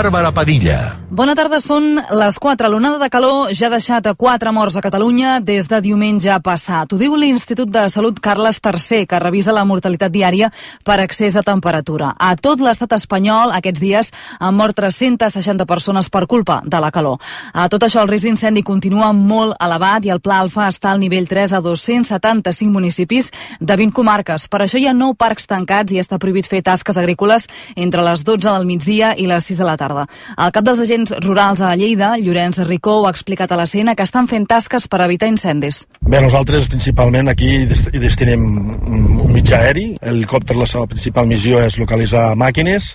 Bàrbara Padilla Bona tarda, són les 4. L'onada de calor ja ha deixat a 4 morts a Catalunya des de diumenge passat. Ho diu l'Institut de Salut Carles III, que revisa la mortalitat diària per excés de temperatura. A tot l'estat espanyol, aquests dies, han mort 360 persones per culpa de la calor. A tot això, el risc d'incendi continua molt elevat i el Pla Alfa està al nivell 3 a 275 municipis de 20 comarques. Per això hi ha 9 parcs tancats i està prohibit fer tasques agrícoles entre les 12 del migdia i les 6 de la tarda. El cap dels agents rurals a Lleida, Llorenç Ricó, ha explicat a la CN que estan fent tasques per evitar incendis. Bé, nosaltres principalment aquí hi destinem un mitjà aeri. L'helicòpter, la seva principal missió és localitzar màquines,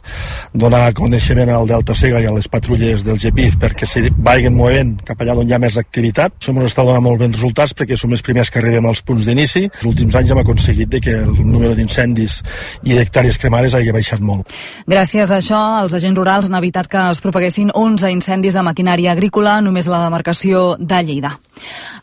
donar coneixement al Delta Sega i a les patrulles del GPIF perquè se vagin movent cap allà on hi ha més activitat. Això ens està donant molt bons resultats perquè som els primers que arribem als punts d'inici. Els últims anys hem aconseguit que el número d'incendis i d'hectàrees cremades hagi baixat molt. Gràcies a això, els agents rurals han evitat que es propaguessin 11 incendis de maquinària agrícola només a la demarcació de Lleida.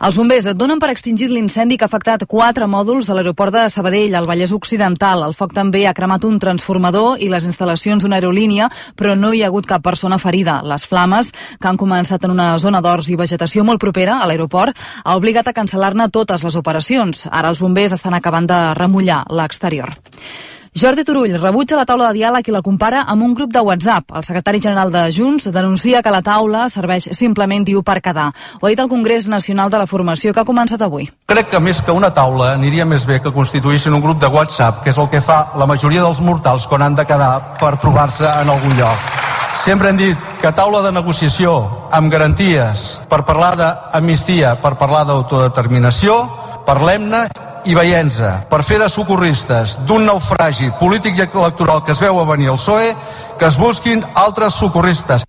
Els bombers donen per extingit l'incendi que ha afectat quatre mòduls a l'aeroport de Sabadell, al Vallès Occidental. El foc també ha cremat un transformador i les instal·lacions d'una aerolínia, però no hi ha hagut cap persona ferida. Les flames, que han començat en una zona d'horts i vegetació molt propera a l'aeroport, ha obligat a cancel·lar-ne totes les operacions. Ara els bombers estan acabant de remullar l'exterior. Jordi Turull rebutja la taula de diàleg i la compara amb un grup de WhatsApp. El secretari general de Junts denuncia que la taula serveix simplement, diu, per quedar. Ho ha dit el Congrés Nacional de la Formació que ha començat avui. Crec que més que una taula aniria més bé que constituïssin un grup de WhatsApp, que és el que fa la majoria dels mortals quan han de quedar per trobar-se en algun lloc. Sempre hem dit que taula de negociació amb garanties per parlar d'amnistia, per parlar d'autodeterminació, parlem-ne i veient-se per fer de socorristes d'un naufragi polític i electoral que es veu a venir el PSOE, que es busquin altres socorristes.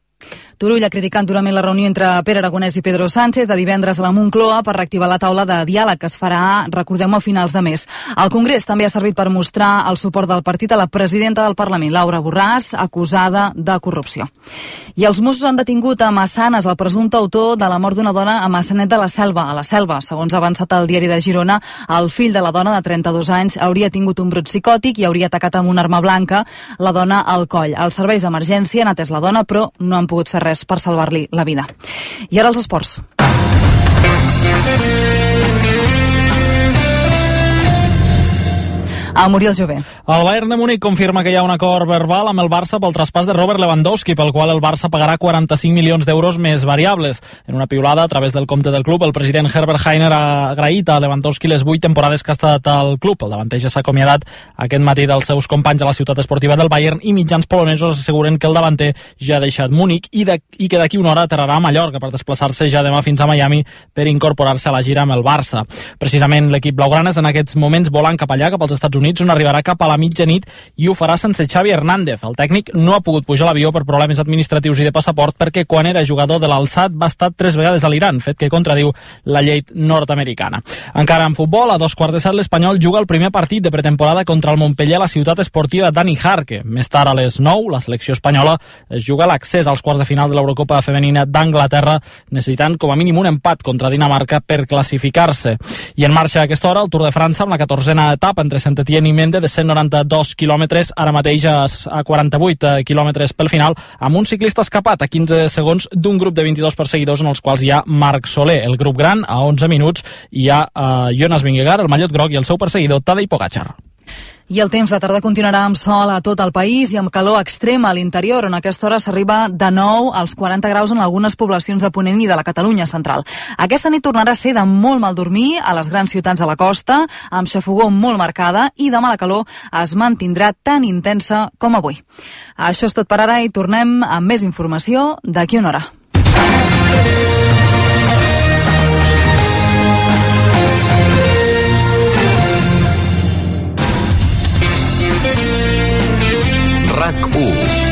Turull ha criticat durament la reunió entre Pere Aragonès i Pedro Sánchez de divendres a la Moncloa per reactivar la taula de diàleg que es farà, recordem, a finals de mes. El Congrés també ha servit per mostrar el suport del partit a la presidenta del Parlament, Laura Borràs, acusada de corrupció. I els Mossos han detingut a Massanes el presumpte autor de la mort d'una dona a Massanet de la Selva, a la Selva. Segons ha avançat el diari de Girona, el fill de la dona de 32 anys hauria tingut un brot psicòtic i hauria atacat amb una arma blanca la dona al coll. Els serveis d'emergència han atès la dona, però no han pogut fer res per salvar-li la vida. I ara els esports. A Muriel Jové. El Bayern de Múnich confirma que hi ha un acord verbal amb el Barça pel traspàs de Robert Lewandowski, pel qual el Barça pagarà 45 milions d'euros més variables. En una piulada a través del compte del club, el president Herbert Heiner ha agraït a Lewandowski les vuit temporades que ha estat al club. El davanter ja s'ha acomiadat aquest matí dels seus companys a la ciutat esportiva del Bayern i mitjans polonesos asseguren que el davanter ja ha deixat Múnich i, de, i que d'aquí una hora aterrarà a Mallorca per desplaçar-se ja demà fins a Miami per incorporar-se a la gira amb el Barça. Precisament l'equip blaugrana és en aquests moments volant cap allà, cap als Estats Units, on arribarà cap a la mitjanit i ho farà sense Xavi Hernández. El tècnic no ha pogut pujar l'avió per problemes administratius i de passaport perquè quan era jugador de l'Alçat va estar tres vegades a l'Iran, fet que contradiu la llei nord-americana. Encara en futbol, a dos quarts de set l'Espanyol juga el primer partit de pretemporada contra el Montpellier a la ciutat esportiva Dani Jarque. Més tard a les 9, la selecció espanyola es juga l'accés als quarts de final de l'Eurocopa Femenina d'Anglaterra, necessitant com a mínim un empat contra Dinamarca per classificar-se. I en marxa a aquesta hora el Tour de França amb la 14a etapa entre Saint-Étienne i Mendes de 192 quilòmetres, ara mateix a 48 quilòmetres pel final, amb un ciclista escapat a 15 segons d'un grup de 22 perseguidors en els quals hi ha Marc Soler. El grup gran, a 11 minuts, hi ha uh, Jonas Vingegaard, el mallot groc, i el seu perseguidor Tadej Pogacar. I el temps de tarda continuarà amb sol a tot el país i amb calor extrema a l'interior, on a aquesta hora s'arriba de nou als 40 graus en algunes poblacions de Ponent i de la Catalunya central. Aquesta nit tornarà a ser de molt mal dormir a les grans ciutats de la costa, amb xafogó molt marcada i demà la calor es mantindrà tan intensa com avui. Això és tot per ara i tornem amb més informació d'aquí una hora. RAC1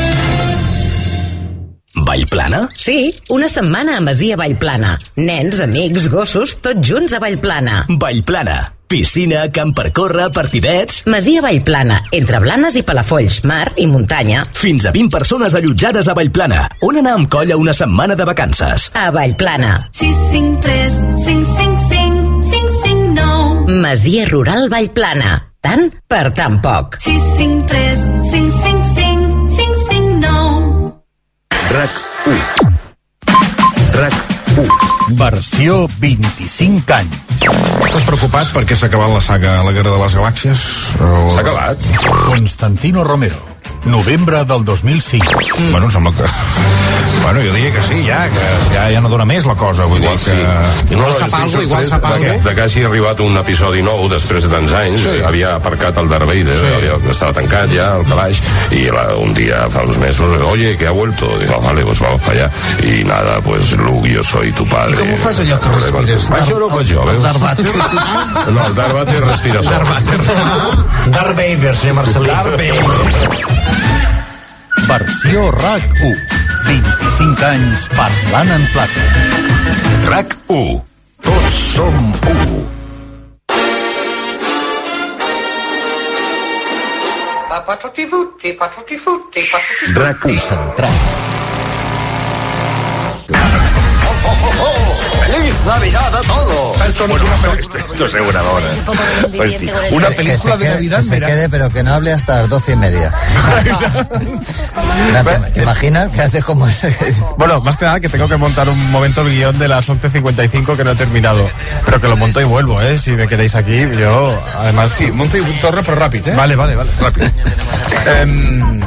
Vallplana? Sí, una setmana a Masia Vallplana. Nens, amics, gossos, tots junts a Vallplana. Vallplana, Piscina, camp per córrer, partidets... Masia Vallplana, entre Blanes i Palafolls, mar i muntanya. Fins a 20 persones allotjades a Vallplana, on anar amb colla una setmana de vacances. A Vallplana. 653 555 559 Masia Rural Vallplana. Tant per tan poc. 653 555 Versió 25 anys. Estàs preocupat perquè s'ha acabat la saga La Guerra de les Galàxies? O... S'ha acabat? Constantino Romero. Novembre del 2005. Mm. Bueno, em sembla que... Bueno, jo diria que sí, ja, que ja, ja no dona més la cosa, vull Igual dir sí. que... Igual sap estic algo, igual sap de, algo. de que hagi arribat un episodi nou després de tants anys. Sí. Havia aparcat el Darth Vader, Sí. havia, estava tancat ja, el calaix, i la, un dia, fa uns mesos, oye, que ha vuelto. Digo, vale, pues vamos para allá. Y nada, pues Luke, yo soy tu padre. I com ho fas allò que respires? Això no ho faig jo, veus? Darth Vader? No, el Darth Vader respira sol. Darth Vader, senyor Marcelí. Darth Vader. Versió RAC1. 25 anys parlant en plata. RAC1. Tots som u. Patatifuti, patatifuti, patatifuti. RAC1 centrat. Navidad a todos! Esto no es una película. Esto es reguladora. Una película de Navidad, que se mira. quede, pero que no hable hasta las doce y media. ¿te, te imaginas que hace como ese? Bueno, más que nada que tengo que montar un momento el guion de las 11.55 que no he terminado. Pero que lo monto y vuelvo, ¿eh? Si me queréis aquí, yo, además... Sí, monta y torre, pero rápido, ¿eh? Vale, vale, vale. Rápido. Em,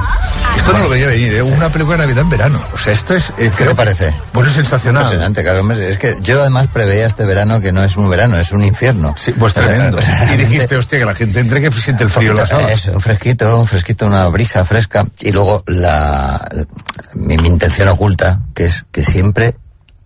esto no lo veía venir, ¿eh? Una película de Navidad en verano. O sea, esto es... eh, ¿Qué te parece? Bueno, es sensacional. Impresionante, claro. Es que yo además preveía este verano que no es un verano, es un infierno. Sí, pues O sea, tremendo. o sea, Y dijiste, hostia, que la gente entre que siente el frío en la sala. Eso, un fresquito, un fresquito, una brisa fresca. Y luego la, mi, mi intención oculta, que es que siempre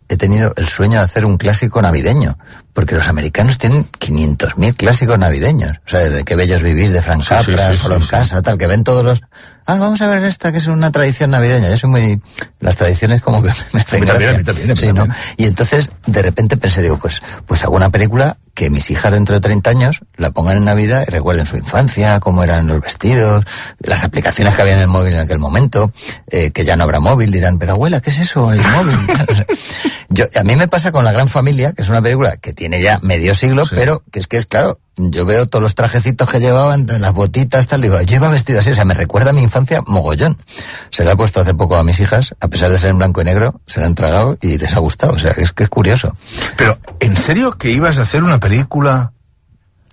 he tenido el sueño de hacer un clásico navideño. Porque los americanos tienen 500.000 clásicos navideños. O sea, desde qué bellos vivís de Frank Sí, sí, Capra, sí, solo en casa, tal, que ven todos los... Ah, vamos a ver esta, que es una tradición navideña. Yo soy muy... Las tradiciones como que me hacen también, gracia. también, ¿no? Y entonces, de repente pensé, digo, pues, pues hago una película que mis hijas dentro de 30 años la pongan en Navidad y recuerden su infancia, cómo eran los vestidos, las aplicaciones que había en el móvil en aquel momento, eh, que ya no habrá móvil, dirán, pero abuela, ¿qué es eso, el móvil? Yo, a mí me pasa con La Gran Familia, que es una película que tiene ya medio siglo, pero que es que es claro, yo veo todos los trajecitos que llevaban, las botitas, tal, digo, yo iba vestido así, o sea, me recuerda a mi infancia mogollón. Se lo he puesto hace poco a mis hijas, a pesar de ser en blanco y negro, se la han tragado y les ha gustado, o sea, es que es curioso. Pero, ¿en serio que ibas a hacer una película?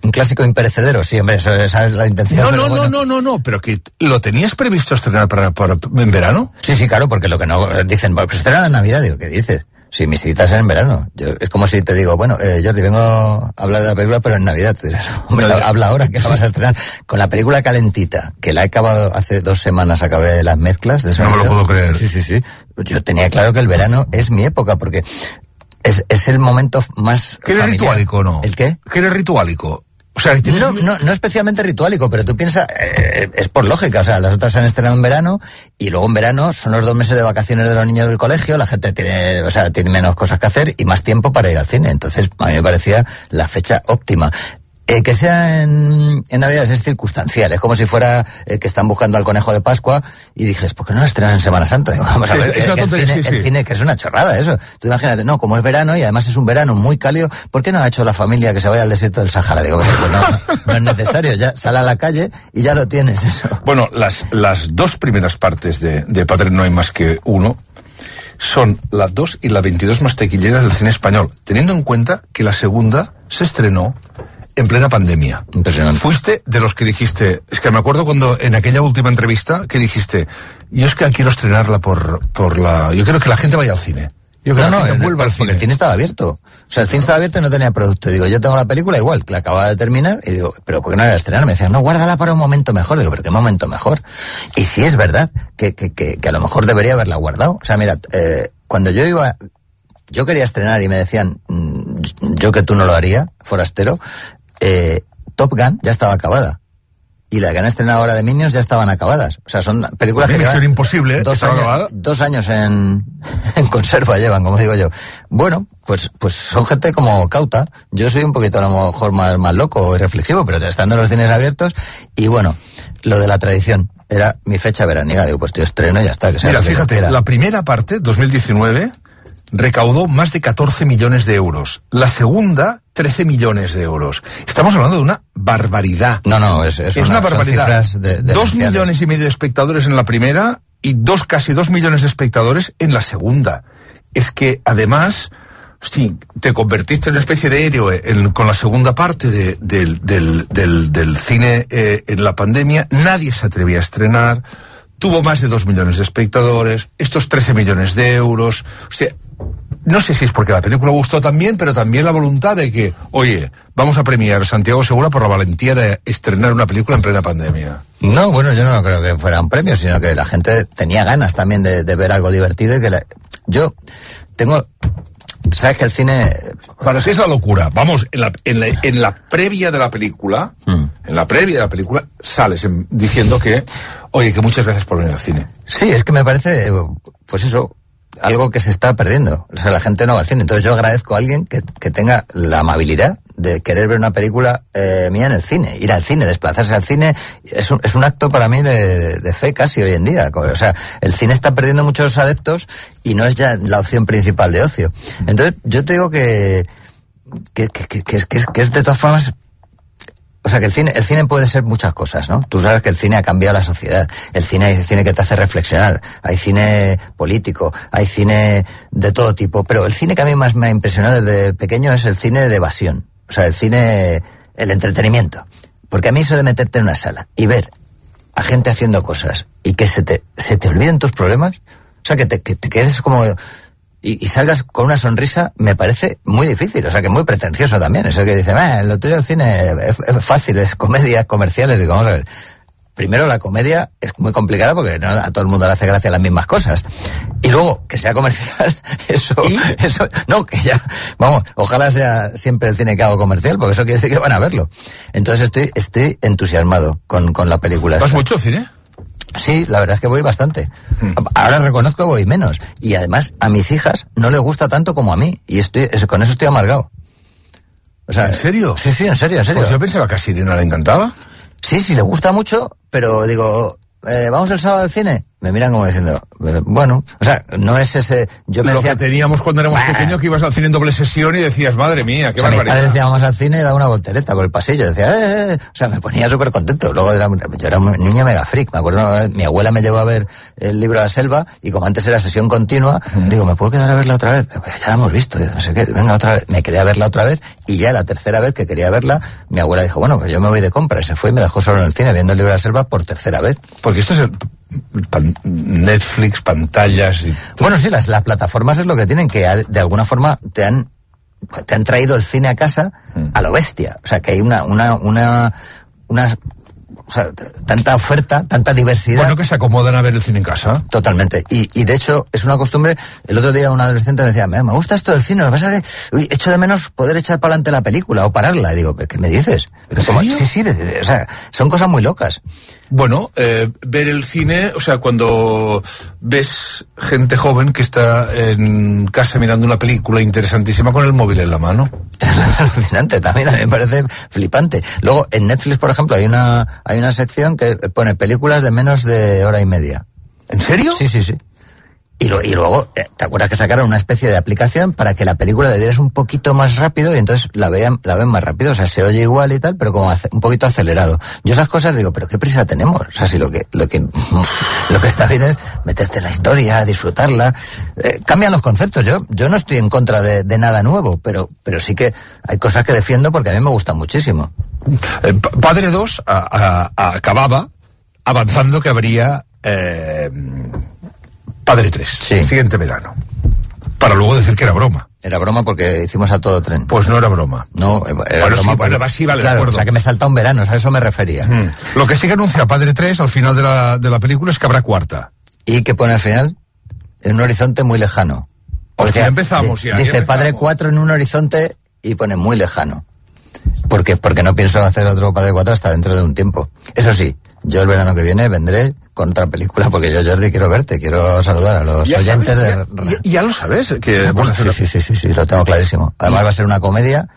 Un clásico imperecedero, sí, hombre, esa es la intención. No, no, bueno. no, no, no, no, pero que lo tenías previsto estrenar para, para en verano. Sí, sí, claro, porque lo que no dicen, bueno, pues estrena en Navidad, digo, ¿qué dices? Sí, mis citas en verano. Yo, es como si te digo, bueno, eh, Jordi, vengo a hablar de la película, pero en Navidad. Tú dirás, hombre, habla ahora que la vas a estrenar. Con la película calentita, que la he acabado hace dos semanas, acabé las mezclas de No me lo puedo creer. Sí, sí, sí. Yo tenía claro que el verano es mi época, porque es, es el momento más. ¿Que eres ritualico no? ¿El qué? ¿Que eres ritualico? O sea, que. No, no, no especialmente ritualico, pero tú piensas, eh, es por lógica, o sea, las otras se han estrenado en verano y luego en verano son los dos meses de vacaciones de los niños del colegio, la gente tiene, o sea, tiene menos cosas que hacer y más tiempo para ir al cine. Entonces, a mí me parecía la fecha óptima. Eh, que sea en, en Navidades es circunstancial, es como si fuera eh, que están buscando al conejo de Pascua y dices, ¿por qué no lo estrenan en Semana Santa? Digo, vamos a ver, es el, tontería, cine, sí, sí. el cine, que es una chorrada eso. Tú imagínate, no, como es verano y además es un verano muy cálido, ¿por qué no ha hecho la familia que se vaya al desierto del Sahara? Digo, pues no, no, es necesario, ya sale a la calle y ya lo tienes eso. Bueno, las, las dos primeras partes de, de Padre No hay más que uno son las dos y la 22 más taquilleras del cine español, teniendo en cuenta que la segunda se estrenó en plena pandemia. Impresionante. Fuiste de los que dijiste, es que me acuerdo cuando en aquella última entrevista que dijiste, yo es que quiero estrenarla por, por la, yo quiero que la gente vaya al cine. Yo que No, no, en- vuelva al porque cine. el cine estaba abierto. O sea, el cine estaba abierto y no tenía producto. Digo, yo tengo la película igual, que la acababa de terminar, y digo, pero ¿por qué no la voy a estrenar? Me decían, no, guárdala para un momento mejor. Digo, pero ¿qué momento mejor? Y sí es verdad que, que, que, que a lo mejor debería haberla guardado. O sea, mira, eh, cuando yo iba, yo quería estrenar y me decían, mm, yo que tú no lo haría, forastero, eh, Top Gun ya estaba acabada. y la que han estrenado ahora de Minions ya estaban acabadas. O sea, son películas que llevan Imposible, dos estaba años, dos años en, en conserva llevan, como digo yo. Bueno, pues, pues son gente como cauta. Yo soy un poquito a lo mejor más, más loco y reflexivo, pero estando los cines abiertos. Y bueno, lo de la tradición era mi fecha veraniega. Digo, pues yo estreno y ya está. Que Mira, que fíjate, la primera parte, 2019, recaudó más de 14 millones de euros. La segunda, 13 millones de euros. Estamos hablando de una barbaridad. No, no, es, es, Es una, barbaridad. de- dos millones y medio de espectadores en la primera y dos, casi dos millones de espectadores en la segunda. Es que además, sí, te convertiste en una especie de héroe en- con la segunda parte de- del, del- del- del cine eh, en la pandemia. Nadie se atrevía a estrenar. Tuvo más de dos millones de espectadores, estos 13 millones de euros. O sea, no sé si es porque la película gustó también, pero también la voluntad de que, oye, vamos a premiar a Santiago Segura por la valentía de estrenar una película en plena pandemia. No, bueno, yo no creo que fuera un premio, sino que la gente tenía ganas también de, de ver algo divertido y que la- yo tengo, sabes que el cine, Para qué es la locura. Vamos, en la, en la, en la previa de la película, Mm. en la previa de la película, sales en- diciendo que, oye, que muchas gracias por venir al cine. sí, es que me parece, eh, pues eso, algo que se está perdiendo. O sea, la gente no va al cine. Entonces yo agradezco a alguien que, que tenga la amabilidad de querer ver una película eh, mía en el cine. Ir al cine, desplazarse al cine, es un, es un acto para mí de, de fe casi hoy en día. O sea, el cine está perdiendo muchos adeptos y no es ya la opción principal de ocio. Entonces yo te digo que, que, que, que- que es, que es- de todas formas o sea que el cine, el cine puede ser muchas cosas, ¿no? Tú sabes que el cine ha cambiado la sociedad. El cine hay cine que te hace reflexionar, hay cine político, hay cine de todo tipo, pero el cine que a mí más me ha impresionado desde pequeño es el cine de evasión, o sea, el cine, el entretenimiento. Porque a mí eso de meterte en una sala y ver a gente haciendo cosas y que se te, se te olviden tus problemas, o sea, que te, que te quedes como y, y salgas con una sonrisa me parece muy difícil, o sea que muy pretencioso también. Eso que dice, "Ah, lo tuyo cine es, es fácil, es comedia, comerciales. Digo, vamos a ver. Primero, la comedia es muy complicada porque no a todo el mundo le hace gracia las mismas cosas. Y luego, que sea comercial, eso, eso, no, que ya, vamos, ojalá sea siempre el cine que hago comercial, porque eso quiere decir que van a verlo. Entonces estoy, estoy entusiasmado con, con la película. ¿Vas esta. mucho cine? Sí, la verdad es que voy bastante. Hmm. Ahora reconozco que voy menos. Y además, a mis hijas no les gusta tanto como a mí. Y estoy, es- con eso estoy amargado. O sea, ¿En serio? Sí, sí, en serio, en serio. Pues yo pensaba que a Sirena le encantaba. Sí, sí, le gusta mucho, pero digo, eh, ¿vamos el sábado al cine? Me miran como diciendo, bueno, o sea, no es ese... Yo me Lo decía, que teníamos cuando éramos pequeños, que ibas al cine en doble sesión y decías, madre mía, qué o sea, barbaridad. decía, vamos al cine y daba una voltereta por el pasillo. Decía, eh, eh, eh. o sea, me ponía súper contento. Luego era, yo era un niño mega freak. Me acuerdo, mi abuela me llevó a ver el libro de la selva y como antes era sesión continua, digo, ¿me puedo quedar a verla otra vez? Pues ya la hemos visto, no sé qué, venga otra vez. Me quería verla otra vez y ya la tercera vez que quería verla, mi abuela dijo, bueno, pues yo me voy de compra. Y se fue y me dejó solo en el cine viendo el libro de la selva por tercera vez. Porque esto es el pan- Netflix, pantallas y... Bueno, sí, las, las plataformas es lo que tienen, que de alguna forma te han, te han traído el cine a casa a lo bestia. O sea, que hay una, una, una, una o sea, tanta oferta, tanta diversidad. Bueno, que se acomodan a ver el cine en casa. Totalmente. Y, y de hecho, es una costumbre. El otro día un adolescente me decía, me, gusta esto del cine, lo que pasa es que uy, echo de menos poder echar para adelante la película o pararla. Y digo, ¿qué me dices? ¿En Como- serio? Sí, sí, o sea, son cosas muy locas. Bueno, eh, ver el cine, o sea, cuando ves gente joven que está en casa mirando una película interesantísima con el móvil en la mano. Es alucinante, también a mí me parece flipante. Luego, en Netflix, por ejemplo, hay una, hay una sección que pone películas de menos de hora y media. ¿En serio? Sí, sí, sí. Y, luego, eh, ¿te acuerdas que sacaron una especie de aplicación para que la película le dieras un poquito más rápido y entonces la vean, la ven más rápido? O sea, se oye igual y tal, pero como un poquito acelerado. Yo esas cosas digo, pero qué prisa tenemos. O sea, si lo que, lo que, lo que está bien es meterte en la historia, disfrutarla. Eh, cambian los conceptos. Yo, yo no estoy en contra de, nada nuevo, pero, pero sí que hay cosas que defiendo porque a mí me gustan muchísimo. Eh, Pa- Padre 2 a- a- acababa avanzando que habría Padre 3, siguiente verano. Para luego decir que era broma. Era broma porque hicimos a todo tren. Pues no era broma. No, era Bueno, broma sí, porque- bueno, sí, vale, claro. O sea, que me salta un verano, o sea, a eso me refería. Mm. Lo que sí que anuncia Padre 3 al final de la, de la película es que habrá cuarta. ¿Y qué pone al final? En un horizonte muy lejano. Porque ya empezamos, ya, ya Dice empezamos. Padre 4 en un horizonte y pone muy lejano. porque, porque no pienso hacer otro Padre 4 hasta dentro de un tiempo. Eso sí, yo el verano que viene vendré con otra película porque yo, Jordi, quiero verte, quiero saludar a los Ya oyentes sabes, de... ya, ya- ya lo sabes, que Sí, hacer- sí, sí, sí, sí, lo tengo clarísimo. Además va a ser una comedia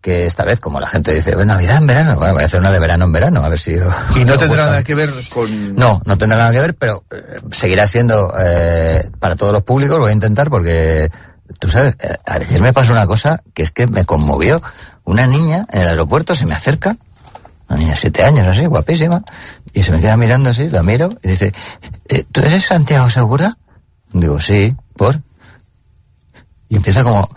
que esta vez, como la gente dice, "Ven, Navidad en verano, bueno, voy a hacer una de verano en verano, a ver si... Y no tendrá nada que ver con... No, no tendrá nada que ver, pero eh, seguirá siendo eh, para todos los públicos, voy a intentar porque, tú sabes, eh, a veces me pasa una cosa que es que me conmovió. Una niña en el aeropuerto se me acerca, una niña de siete años así, guapísima, y se me queda mirando así, la miro, y dice, eh, ¿tú eres Santiago Segura? Digo, sí, ¿por? Y empieza como,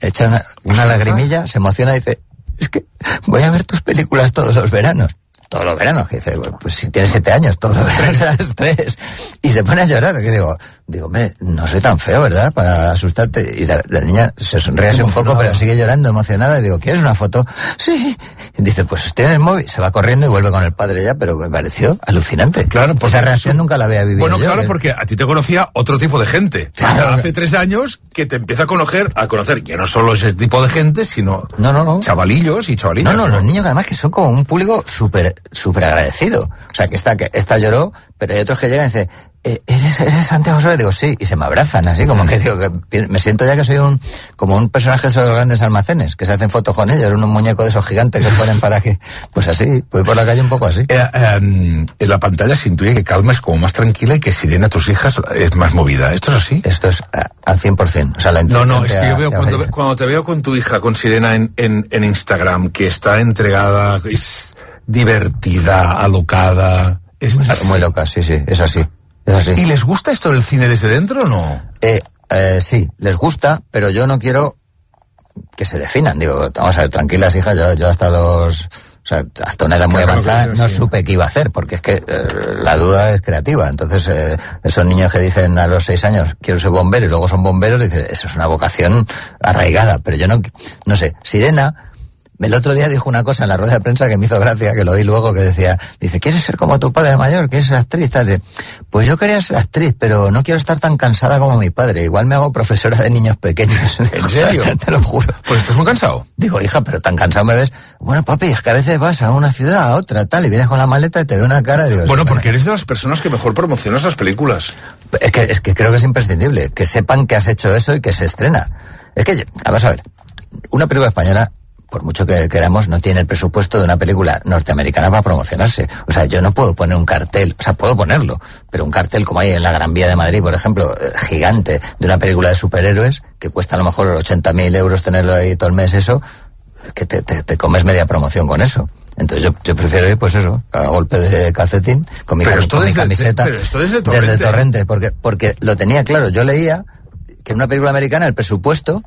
echa una, una lagrimilla, se emociona y dice, es que voy a ver tus películas todos los veranos. Todos los veranos, que dice, pues si tienes siete años, todos los veranos a las tres. Y se pone a llorar, que digo, digo, hombre, no soy tan feo, ¿verdad? Para asustarte. Y la, la niña se sonríe un poco, pero sigue llorando, emocionada. Y digo, ¿quieres una foto? Sí. Y dice, pues tiene el móvil. Se va corriendo y vuelve con el padre ya, pero me pareció alucinante. Claro, porque Esa reacción nunca la había vivido Bueno, yo, claro, que- porque a ti te conocía otro tipo de gente. Claro. Hasta hace tres años que te empieza a conocer, a conocer ya no solo ese tipo de gente, sino No, no, no. chavalillos y chavalillas. No, no, los niños además que son como un público súper súper agradecido. O sea, que esta, que esta lloró, pero hay otros que llegan y dicen, "Eh, ¿eres, eres Santiago Soler? Digo, sí, y se me abrazan así, como que digo, que me siento ya que soy un, como un personaje de esos grandes almacenes, que se hacen fotos con ellos, unos muñecos de esos gigantes que ponen para que, pues así, voy por la calle un poco así. Eh, eh, en la pantalla se intuye que Calma es como más tranquila y que Sirena, tus hijas, es más movida. ¿Esto es así? Esto es a- al 100%. O sea, la No, no, es que yo veo cuando, cuando te veo con tu hija, con Sirena en, en, en Instagram, que está entregada, es divertida, alocada. Es así. Muy loca, sí, sí, es así. Es así. ¿Y les gusta esto del cine desde dentro o no? Eh, eh, sí, les gusta, pero yo no quiero que se definan. Digo, vamos a ver, tranquilas, hija, yo, yo hasta los... O sea, hasta una edad muy avanzada no supe qué iba a hacer, porque es que eh, la duda es creativa. Entonces, eh, esos niños que dicen a los seis años, quiero ser bombero, y luego son bomberos, dicen, eso es una vocación arraigada. Pero yo no, no sé, Sirena, el otro día dijo una cosa en la rueda de prensa que me hizo gracia, que lo oí luego, que decía, dice, ¿quieres ser como tu padre mayor? ¿Quieres ser actriz? Tal, de, pues yo quería ser actriz, pero no quiero estar tan cansada como mi padre. Igual me hago profesora de niños pequeños. ¿En serio? Te lo juro. Pues estás muy cansado. Digo, hija, pero tan cansado me ves. Bueno, papi, es que a veces vas a una ciudad, a otra, tal, y vienes con la maleta y te veo una cara digo, Bueno, porque eres de las personas que mejor promocionas las películas. es que, es que creo que es imprescindible que sepan que has hecho eso y que se estrena. Es que, yo- vamos a ver, una película española, por mucho que queramos, no tiene el presupuesto de una película norteamericana para promocionarse. O sea, yo no puedo poner un cartel, o sea, puedo ponerlo, pero un cartel como hay en la Gran Vía de Madrid, por ejemplo, eh, gigante, de una película de superhéroes, que cuesta a lo mejor 80.000 euros tenerlo ahí todo el mes, eso, que te, te- te comes media promoción con eso. Entonces yo, yo prefiero ir, pues eso, a golpe de calcetín, con mi, Pero cam- esto con mi camiseta. pero esto desde Torrente. Desde Torrente, porque, porque lo tenía claro. Yo leía que en una película americana el presupuesto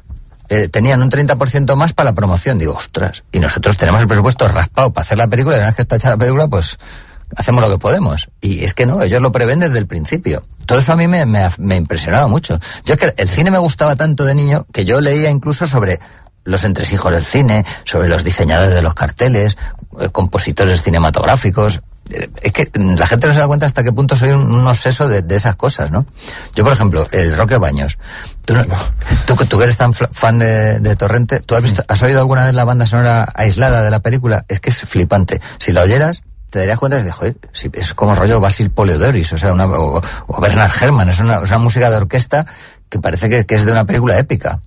eh, tenían un 30% más para la promoción. Digo, ostras, y nosotros tenemos el presupuesto raspado para hacer la película, y una vez que está hecha la película, pues hacemos lo que podemos. Y es que no, ellos lo prevén desde el principio. Todo eso a mí me, me, me impresionaba mucho. Yo es que el cine me gustaba tanto de niño que yo leía incluso sobre los entresijos del cine, sobre los diseñadores de los carteles, eh, compositores cinematográficos. Es que la gente no se da cuenta hasta qué punto soy un, obseso de, esas cosas, ¿no? Yo, por ejemplo, el Roque Baños. Tú, no- tú, que eres tan fan de, Torrente, ¿tú has, oído alguna vez la banda sonora aislada de la película? Es que es flipante. Si la oyeras, te darías cuenta de, joder, si es como rollo Basil Poliodoris, o sea, una, o, Bernard Herrmann, es una, música de orquesta que parece que es de una película épica.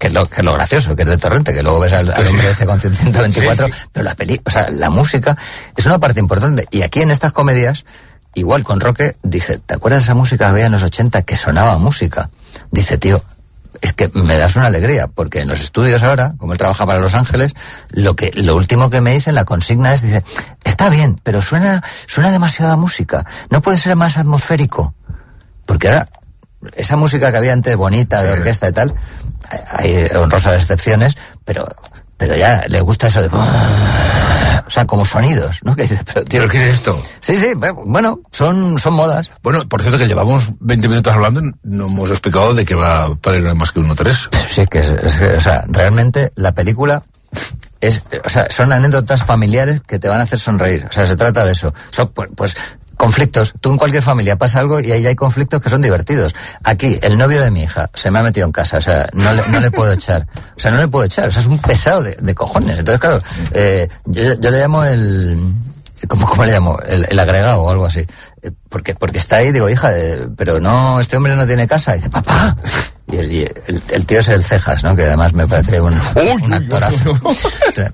Que es, lo, que es lo gracioso, que es de Torrente, que luego ves al, al hombre ese con 124, Sí, sí. pero la peli, o sea, la música es una parte importante. Y aquí en estas comedias, igual con Roque, dije, ¿te acuerdas de esa música que había en los 80 que sonaba música? Dice, tío, es que me das una alegría, porque en los estudios ahora, como él trabaja para Los Ángeles, lo que, lo último que me dicen, la consigna es, dice, está bien, pero suena, suena demasiada música, no puede ser más atmosférico. Porque ahora, esa música que había antes bonita, de orquesta y tal, hay honrosas excepciones, pero, pero ya le gusta eso de... O sea, como sonidos, ¿no? Que dices, pero tío, ¿Pero qué es esto? Sí, sí, bueno, son, son modas. Bueno, por cierto que llevamos 20 minutos hablando no hemos explicado de qué va No hay más que uno tres. Sí, que, es- es que, o sea, realmente la película es, o sea, son anécdotas familiares que te van a hacer sonreír. O sea, se trata de eso. Son, pues, pues, conflictos. Tú en cualquier familia pasa algo y ahí hay conflictos que son divertidos. Aquí, el novio de mi hija se me ha metido en casa, o sea, no le, no le puedo echar. O sea, no le puedo echar, o sea, es un pesado de, de cojones. Entonces, claro, eh, yo, yo le llamo el... ¿Cómo, cómo le llamo? El, el agregado o algo así. Eh, Porque, porque está ahí, digo, hija, eh, pero no, este hombre no tiene casa. Y dice, papá. Y el, y el- el tío es el Cejas, ¿no? Que además me parece un, un actorazo.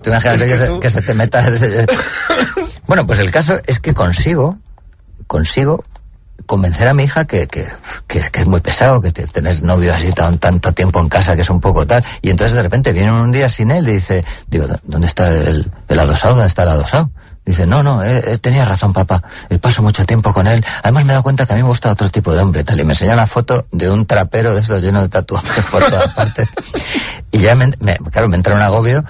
Imagínate que se, que se te meta... Bueno, pues el caso es que consigo, consigo convencer a mi hija que, que, es, que es muy pesado, que te- tener novio así tan, tanto tiempo en casa, que es un poco tal. Y entonces de repente viene un día sin él y dice, digo, ¿dónde está el, el adosado? ¿Dónde está el adosado? Dice, no, no, eh, eh, tenía razón, papá. Eh, paso mucho tiempo con él. Además me he dado cuenta que a mí me gusta otro tipo de hombre, tal. Y me enseña una foto de un trapero de estos lleno de tatuajes por todas partes. Y ya, me- claro, me entra un agobio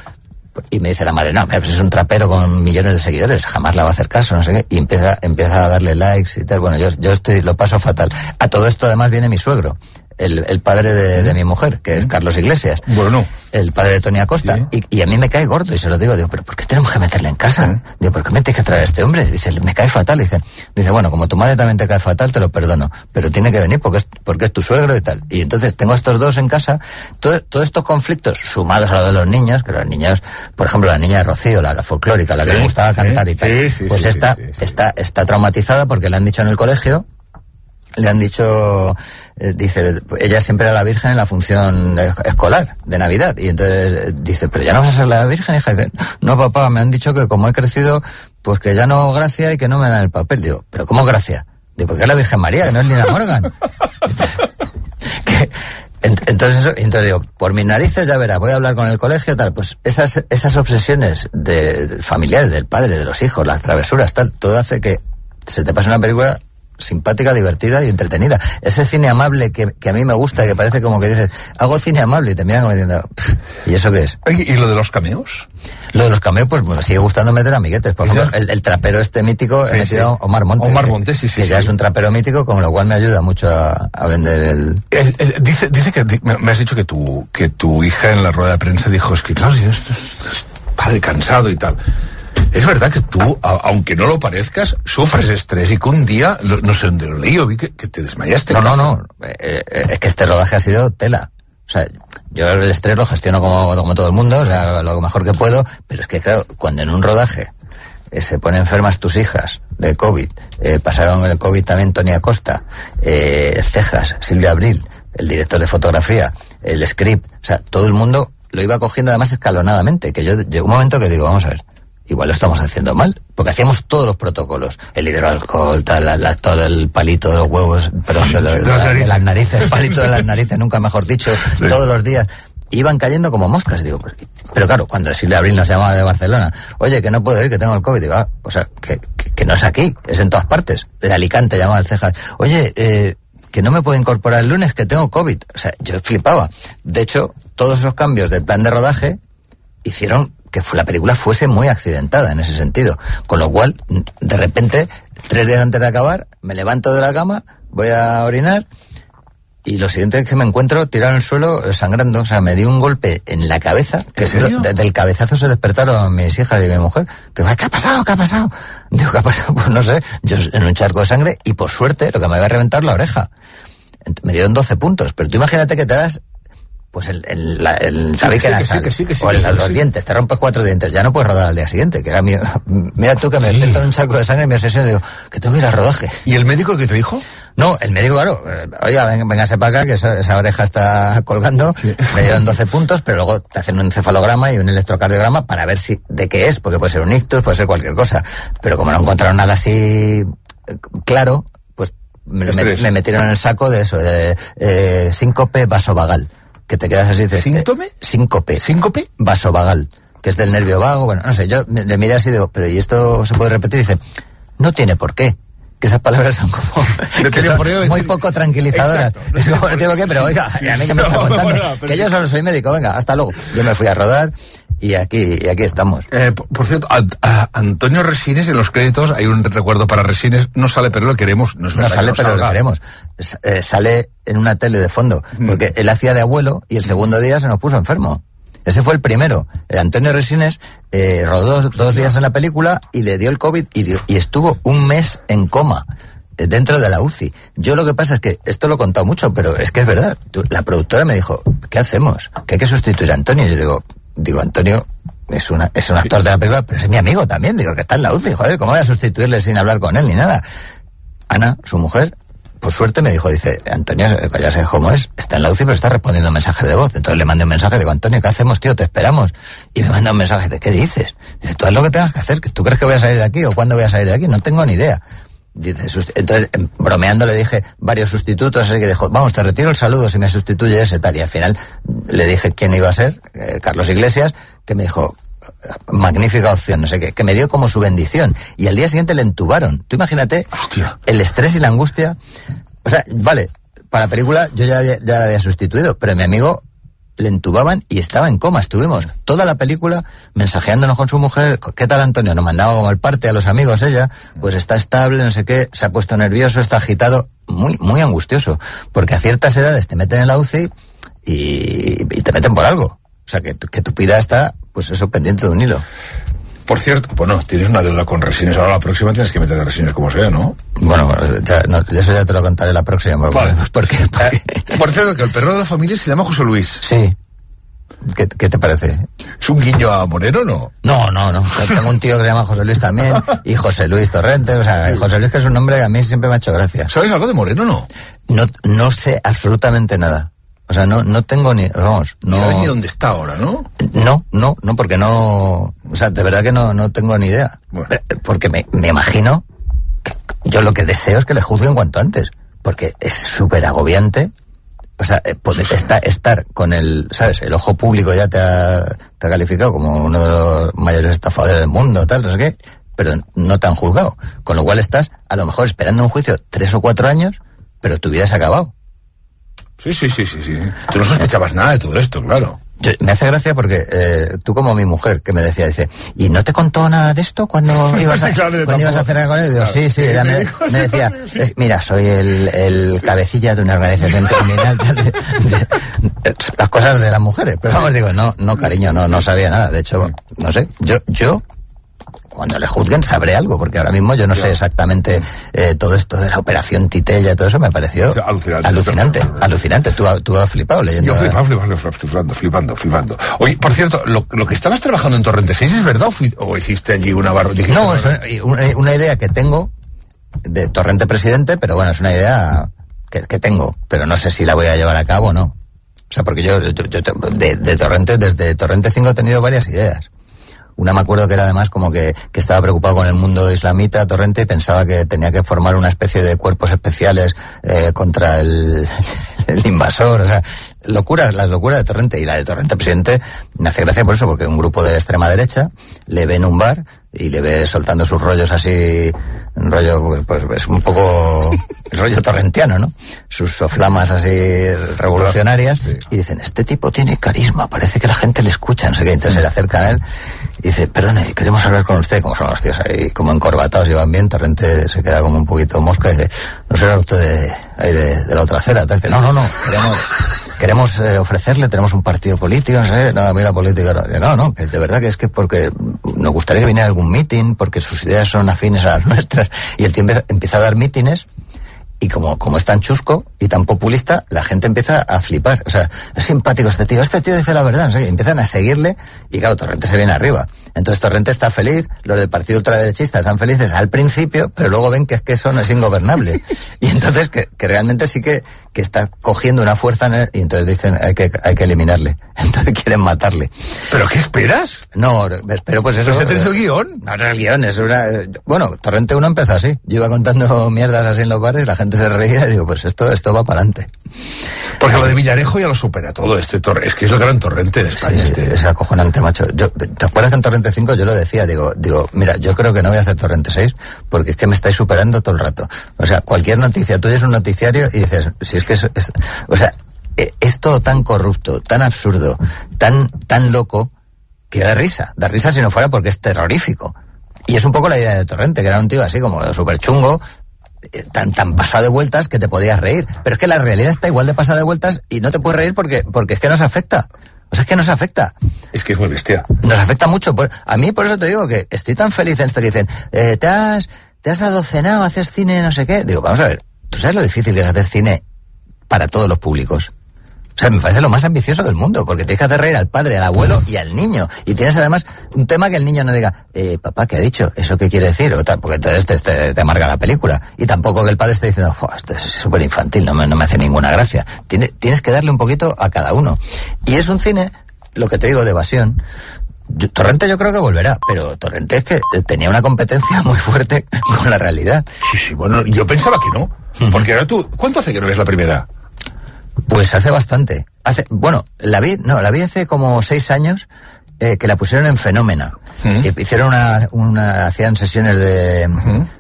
y me dice la madre, no, pues es un trapero con millones de seguidores, jamás le va a hacer caso, no sé qué. Y empieza, empieza a darle likes y tal. Bueno, yo, yo estoy, lo paso fatal. A todo esto además viene mi suegro. El, el padre de, de mi mujer, que es Carlos Iglesias. Bueno. El padre de Tony Acosta. Y, y a mí me cae gordo y se lo digo. Digo, pero ¿por qué tenemos que meterle en casa? Digo, ¿por qué me tienes que traer a este hombre? Dice, me cae fatal. Dice, dice, bueno, como tu madre también te cae fatal, te lo perdono. Pero tiene que venir porque es, porque es tu suegro y tal. Y entonces tengo a estos dos en casa. Todo- todos estos conflictos, sumados a lo de los niños, que los niños, por ejemplo, la niña de Rocío, la folclórica, la que Sí, le gustaba sí, cantar y tal, sí, sí, pues sí, esta, Está, está traumatizada porque le han dicho en el colegio le han dicho, eh, dice, ella siempre era la Virgen en la función escolar de Navidad. Y entonces eh, dice, pero ya no vas a ser la Virgen, hija. Y dice, no, papá, me han dicho que como he crecido, pues que ya no gracia y que no me dan el papel. Digo, pero ¿cómo gracia? Digo, porque es la Virgen María, que no es Nina Morgan. Que- ent- entonces, entonces digo, por mis narices ya verá, voy a hablar con el colegio, tal, pues esas, esas obsesiones de, de familiares, del padre, de los hijos, las travesuras, tal, todo hace que se te pase una película simpática, divertida y entretenida. Ese cine amable que, que a mí me gusta, que parece como que dices, hago cine amable y te miran como diciendo, "Pff, ¿y eso qué es? ¿Y lo de los cameos? Lo de los cameos, pues me sigue gustando meter amiguetes. Por ejemplo, el, el trapero este mítico, Sí, he metido sí. Omar Montes. Omar Montes, sí, sí, Que ya es un trapero mítico, con lo cual me ayuda mucho a, a vender el... El- el- dice, dice que me me has dicho que tu, que tu hija en la rueda de prensa dijo, es que claro, si es, es padre cansado y tal. Es verdad que tú, aunque no lo parezcas, sufres estrés y que un día, no sé dónde lo leí, o vi que, te desmayaste. No, no, no. Eh, eh, es que este rodaje ha sido tela. O sea, yo el estrés lo gestiono como, todo el mundo, o sea, lo mejor que puedo, pero es que, claro, cuando en un rodaje eh, se ponen enfermas tus hijas de COVID, pasaron el COVID también Tony Acosta, eh, Cejas, Silvia Abril, el director de fotografía, el script, o sea, todo el mundo lo iba cogiendo además escalonadamente, que yo llegó un momento que digo, vamos a ver, igual lo estamos haciendo mal, porque hacíamos todos los protocolos, el hidroalcohol, tal, la- la- todo el palito de los huevos, perdón, de, lo- de la- de las narices, el palito de las narices, nunca mejor dicho, todos los días. Iban cayendo como moscas, digo, pues, pero claro, cuando Silvia Abril nos llamaba de Barcelona, oye, que no puedo ir, que tengo el COVID, digo, ah, o sea, que, que- que no es aquí, es en todas partes. De Alicante llamaba el Cejas, oye, eh, que no me puedo incorporar el lunes, que tengo COVID. O sea, yo flipaba. De hecho, todos esos cambios del plan de rodaje hicieron que la película fuese muy accidentada en ese sentido. Con lo cual, de repente, tres días antes de acabar, me levanto de la cama, voy a orinar y lo siguiente es que me encuentro tirado en el suelo eh, sangrando. O sea, me di un golpe en la cabeza, que ¿En serio? desde el cabezazo se despertaron mis hijas y mi mujer. Que, "Ay, ¿qué ha pasado? ¿Qué ha pasado? Digo, ¿qué ha pasado? Pues no sé, yo en un charco de sangre y por suerte lo que me había reventado la oreja. Me dieron 12 puntos, pero tú imagínate que te das pues el, el, la- el Sí, que sí, que sí, que sí, o que el- los dientes, te rompes cuatro dientes, ya no puedes rodar al día siguiente, que era mi, mira tú que me despierto en un charco de sangre y me obsesiono y digo, que tengo que ir al rodaje. ¿Y el médico que te dijo? No, el médico, claro, eh, oiga, ven- véngase para acá, que esa, esa oreja está colgando. Me dieron 12 puntos, pero luego te hacen un encefalograma y un electrocardiograma para ver si de qué es, porque puede ser un ictus, puede ser cualquier cosa. Pero como no encontraron nada así eh, claro, pues me metieron en el saco de eso, de eh, síncope vasovagal, que te quedas así. dices, ¿Síntome? eh, síncope. ¿Síncope? Vasovagal, que es del nervio vago, bueno, no sé, yo le miré así y digo, pero ¿y esto se puede repetir? Y dice, no tiene por qué. Que esas palabras son como No que son muy decir- poco tranquilizadoras. Exacto, no es como, no tiene por qué, pero oiga, ¿y a mí que me está contando, bueno, que yo solo soy médico, venga, hasta luego. Yo me fui a rodar y aquí, y aquí estamos. Eh, por, por cierto, a- a Antonio Resines en los créditos hay un recuerdo para Resines, no sale, pero lo queremos. No, es No verdad sale, que pero lo queremos. S- eh, sale en una tele de fondo, porque él hacía de abuelo y el segundo día se nos puso enfermo. Ese fue el primero. Eh, Antonio Resines eh, rodó dos, dos días en la película y le dio el COVID y, dio- y estuvo un mes en coma eh, dentro de la UCI. Yo lo que pasa es que, esto lo he contado mucho, pero es que es verdad. La productora me dijo, ¿qué hacemos? Que hay que sustituir a Antonio. Y yo digo, digo, Antonio es, una, es un actor de la película, pero es mi amigo también. Digo, que está en la UCI, joder, ¿cómo voy a sustituirle sin hablar con él ni nada? Ana, su mujer, por suerte me dijo, dice, Antonio, eh, ya sabes cómo es, está en la UCI pero está respondiendo mensajes de voz. Entonces le mandé un mensaje, digo, Antonio, ¿qué hacemos, tío? Te esperamos. Y me manda un mensaje de, ¿qué dices? Dice, tú haz lo que tengas que hacer, que tú crees que voy a salir de aquí o cuándo voy a salir de aquí, no tengo ni idea. Entonces, em, bromeando le dije varios sustitutos, así que dijo, vamos, te retiro el saludo si me sustituye ese tal. Y al final le dije quién iba a ser, eh, Carlos Iglesias, que me dijo, magnífica opción, no sé qué, que me dio como su bendición. Y al día siguiente le entubaron. Tú imagínate el estrés y la angustia. O sea, vale, para la película yo ya, ya la había sustituido, pero mi amigo le entubaban y estaba en coma. Estuvimos toda la película mensajeándonos con su mujer. ¿Qué tal, Antonio? Nos mandaba como el parte a los amigos ella. Pues está estable, no sé qué, se ha puesto nervioso, está agitado. Muy, muy angustioso. Porque a ciertas edades te meten en la UCI y, te meten por algo. O sea, que, que tu vida está, pues eso, pendiente de un hilo. Por cierto, bueno, tienes una deuda con Resines. Ahora la próxima tienes que meter Resines como sea, ¿no? Bueno, ya, no, eso ya te lo contaré la próxima. Vale. Porque, Eh, por cierto, que el perro de la familia se llama José Luis. Sí. ¿Qué, qué te parece? ¿Es un guiño a Moreno no? No, no, no. Tengo un tío que se llama José Luis también y José Luis Torrente. O sea, José Luis que es un nombre que a mí siempre me ha hecho gracia. ¿Sabes algo de Moreno no? No, no sé absolutamente nada. O sea, no, no tengo ni, vamos, no. ¿Sabes ni dónde está ahora, no? No, no, no, porque no, o sea, de verdad que no, no tengo ni idea. Pero- Porque me, me imagino, que yo lo que deseo es que le juzguen cuanto antes, porque es súper agobiante. O sea, eh, poder esta- estar con el, ¿sabes? El ojo público ya te ha, te ha calificado como uno de los mayores estafadores del mundo, tal, no sé qué, pero no te han juzgado. Con lo cual estás, a lo mejor, esperando un juicio tres o cuatro años, pero tu vida se ha acabado. Sí, sí, sí, sí, sí. Tú no sospechabas nada de todo esto, claro. Yo- me hace gracia porque eh, tú como mi mujer que me decía, dice, ¿y no te contó nada de esto cuando ibas a, claro, cuando ibas a cenar con él? Digo, Claro. sí, sí, ella me, me decía, "Es- mira, soy el, el cabecilla de una organización criminal. de- de- las cosas de las mujeres. Pero vamos, digo, no, no, cariño, no, no sabía nada. De hecho, no sé, yo, yo cuando le juzguen sabré algo, porque ahora mismo yo no sé exactamente eh, todo esto de la operación Titella y todo eso me pareció alucinante. alucinante. alucinante. Tú, ha- tú has flipado leyendo. Yo flipando, flipando, flipando, flipando, flipando. Oye, por cierto, lo, lo que estabas trabajando en Torrente 6 es verdad o, fui- o hiciste allí una barra? No, es una, una idea que tengo de Torrente Presidente, pero bueno, es una idea que, que tengo, pero no sé si la voy a llevar a cabo o no. O sea, porque yo, yo- yo de, de Torrente, desde Torrente 5 he tenido varias ideas. Una me acuerdo que era además como que, que estaba preocupado con el mundo islamita, Torrente, y pensaba que tenía que formar una especie de cuerpos especiales eh, contra el, el invasor. O sea, locuras, las locuras de Torrente. Y la de Torrente Presidente me hace gracia por eso, porque un grupo de extrema derecha le ve en un bar y le ve soltando sus rollos así, un rollo, pues, pues, es un poco rollo torrentiano, ¿no? Sus soflamas así revolucionarias y dicen, este tipo tiene carisma, parece que la gente le escucha, no sé qué, entonces se le acercan a él y dice, perdone, queremos hablar con usted, como son los tíos ahí, como encorbatados, llevan bien, Torrente se queda como un poquito mosca y dice, no será usted de, ahí de, de la otra acera, dice, no, no, no, queremos, queremos eh, ofrecerle, tenemos un partido político, no sé, no, a mí la política, no, no, no, de verdad que es que porque nos gustaría que viniera a algún meeting, porque sus ideas son afines a las nuestras, y el tío empieza, a dar mítines, y como, como es tan chusco y tan populista, la gente empieza a flipar. O sea, es simpático este tío, este tío dice la verdad, no sé qué. empiezan a seguirle y claro, Torrente se viene arriba. Entonces Torrente está feliz, los del partido ultraderechista están felices al principio, pero luego ven que es que eso no es ingobernable. Y entonces que, que realmente sí que, que está cogiendo una fuerza en él, y entonces dicen hay que, hay que eliminarle. Entonces quieren matarle. ¿Pero qué esperas? No, espero pues eso. ¿Ese es el guion? No, no es el guion, es una... Bueno, Torrente 1 empezó así. Yo iba contando mierdas así en los bares, la gente se reía y digo, pues esto, esto va para adelante. Porque lo de Villarejo ya lo supera todo. Este torre, es que es el gran torrente de España. este. Es acojonante, macho. Yo, ¿Te acuerdas que en Torrente 5 yo lo decía? Digo, digo, mira, yo creo que no voy a hacer Torrente 6 porque es que me estáis superando todo el rato. O sea, cualquier noticia, tú oyes un noticiario y dices, si es que es... es- o sea, eh, es todo tan corrupto, tan absurdo, tan, tan loco, que da risa. Da risa si no fuera porque es terrorífico. Y es un poco la idea de Torrente, que era un tío así como súper chungo, tan, tan pasado de vueltas que te podías reír. Pero es que la realidad está igual de pasada de vueltas y no te puedes reír porque, porque es que nos afecta. O sea, es que nos afecta. Es que es muy bestia. Nos afecta mucho. A mí, por eso te digo que estoy tan feliz en esto que dicen, eh, te has, te has adocenado, haces cine, no sé qué. Digo, vamos a ver, ¿tú sabes lo difícil que es hacer cine para todos los públicos? O sea, me parece lo más ambicioso del mundo, porque tienes que hacer reír al padre, al abuelo y al niño. Y tienes además un tema que el niño no diga, eh, papá, ¿qué ha dicho? ¿Eso qué quiere decir? O tal, porque entonces te, te- te amarga la película. Y tampoco que el padre esté diciendo, "Fua, esto es súper infantil, no me, no me hace ninguna gracia. Tiene- tienes que darle un poquito a cada uno. Y es un cine, lo que te digo, de evasión. Torrente yo creo que volverá, pero Torrente es que tenía una competencia muy fuerte con la realidad. Sí, sí, bueno, yo pensaba que no. Porque ahora tú, ¿cuánto hace que no ves la primera? Pues hace bastante. Hace, bueno, la vi, no, la vi hace como seis años eh, que la pusieron en Fenómena. Y hicieron una, una, hacían sesiones de,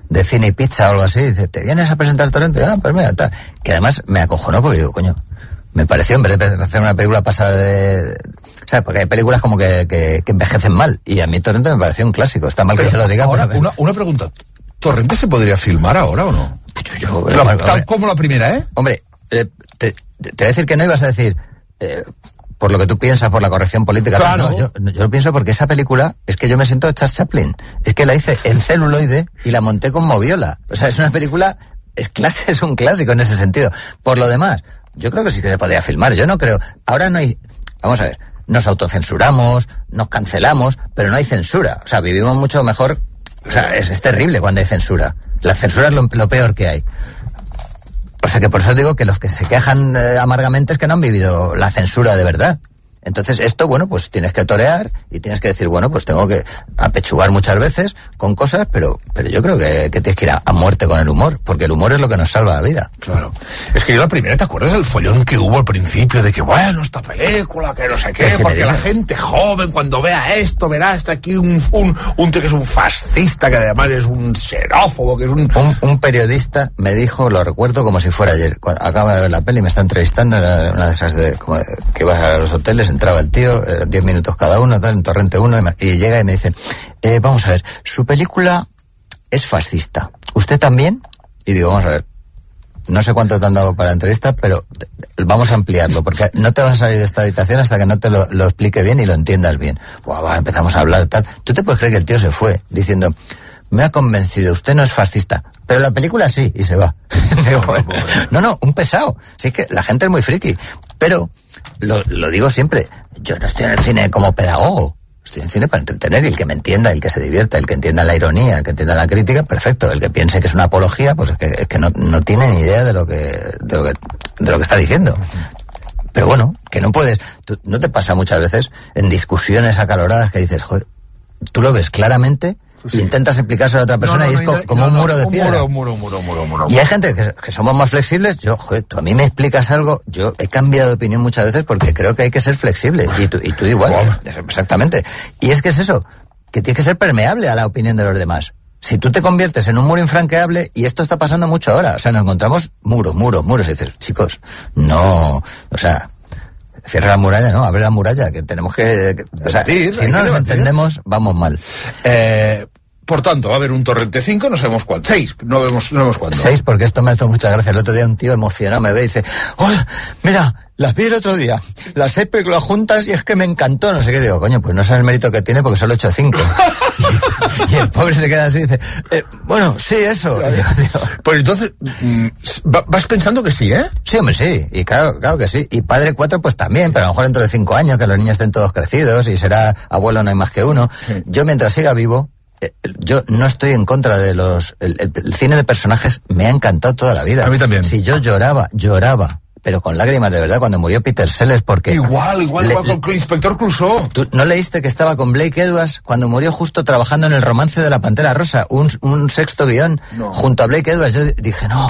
de cine y pizza o algo así. Y dice, ¿te vienes a presentar Torrente? Ah, pues mira, tal. Que además me acojonó porque digo, coño, me pareció, en vez de hacer una película pasada de... ¿Sabes? Porque hay películas como que, que, que envejecen mal. Y a mí Torrente me pareció un clásico. Está mal que yo lo diga, ahora, pero... una, una pregunta. ¿Torrente se podría filmar ahora o no? yo- La- hombre, tal como la primera, ¿eh? Hombre, eh, te, te- voy a decir que no ibas a decir eh, por lo que tú piensas, por la corrección política. Claro. No, yo, yo lo pienso porque esa película es que yo me siento Charles Chaplin. Es que la hice en celuloide y la monté con moviola. O sea, es una película, es clase, es un clásico en ese sentido. Por lo demás, yo creo que sí que se podría filmar. Yo no creo. Ahora no hay. Vamos a ver. Nos autocensuramos, nos cancelamos, pero no hay censura. O sea, vivimos mucho mejor. O sea, es, es terrible cuando hay censura. La censura es lo, lo peor que hay. O sea que por eso digo que los que se quejan eh, amargamente es que no han vivido la censura de verdad. Entonces esto, bueno, pues tienes que torear y tienes que decir, bueno, pues tengo que apechugar muchas veces con cosas, pero, pero yo creo que, que tienes que ir a, a muerte con el humor, porque el humor es lo que nos salva la vida. Claro. Es que yo la primera, ¿te acuerdas del follón que hubo al principio de que, bueno, esta película, que no sé qué, porque la gente joven cuando vea esto verá hasta aquí un, un, un tío que es un fascista, que además es un xenófobo, que es un... Un, un periodista me dijo, lo recuerdo como si fuera ayer, acaba de ver la peli, me está entrevistando, era una de esas de, como de- que vas a los hoteles, entraba el tío, eh, 10 minutos cada uno, tal, en Torrente 1, y, llega y me dice, eh, vamos a ver, su película es fascista. ¿Usted también? Y digo, vamos a ver, no sé cuánto te han dado para la entrevista, pero vamos a ampliarlo, porque no te vas a salir de esta habitación hasta que no te lo, lo explique bien y lo entiendas bien. Buah, va, empezamos a hablar tal. Tú te puedes creer que el tío se fue diciendo, me ha convencido, usted no es fascista, pero la película sí, y se va. Digo, no, no, un pesado. Sí es que la gente es muy friki, pero lo, lo digo siempre, yo no estoy en el cine como pedagogo. Estoy en cine para entretener y el que me entienda, el que se divierta, el que entienda la ironía, el que entienda la crítica, perfecto. El que piense que es una apología, pues es que, es que no, no tiene ni idea de lo que, de lo que, de lo que está diciendo. Pero bueno, que no puedes, tú- no te pasa muchas veces en discusiones acaloradas que dices, joder, tú lo ves claramente y intentas explicárselo a otra persona y es co- como un muro de piedra. Un muro, un muro, un muro, un muro. Y hay gente que, que somos más flexibles. Yo, joder, tú a mí me explicas algo. Yo he cambiado de opinión muchas veces porque creo que hay que ser flexible. Y tú, y tú igual. eh, Exactamente. Y es que es eso, que tienes que ser permeable a la opinión de los demás. Si tú te conviertes en un muro infranqueable, y esto está pasando mucho ahora, o sea, nos encontramos muros, muros, muros, y dices, chicos, no, o sea, cierra la muralla, no, abre la muralla, que tenemos que, que- o sea, Debatir, si no nos debatir. entendemos, vamos mal. Eh, por tanto, va a haber un torrente 5, no sabemos cuánto. 6, no vemos, no vemos cuándo. Seis, porque esto me hizo mucha gracia. El otro día un tío emocionado me ve y dice, hola, mira, las vi el otro día, las seis películas juntas y es que me encantó, no sé qué. Digo, coño, pues no sabes el mérito que tiene porque solo he hecho cinco. y el pobre se queda así y dice, "Eh, bueno, sí, eso. Pues entonces, mm, va- vas pensando que sí, ¿eh? Sí, hombre, sí, y claro, claro que sí. Y Padre Cuatro, pues también, pero a lo mejor dentro de cinco años, que los niños estén todos crecidos y será abuelo no hay más que uno. Yo mientras siga vivo, yo no estoy en contra de los... El, el- el cine de personajes me ha encantado toda la vida. A mí también. Si yo lloraba, lloraba, pero con lágrimas de verdad cuando murió Peter Sellers porque... Igual, igual, Le- igual con el inspector Clouseau. ¿Tú no leíste que estaba con Blake Edwards cuando murió justo trabajando en el romance de la Pantera Rosa? Un, un sexto guion No. junto a Blake Edwards. Yo dije, no.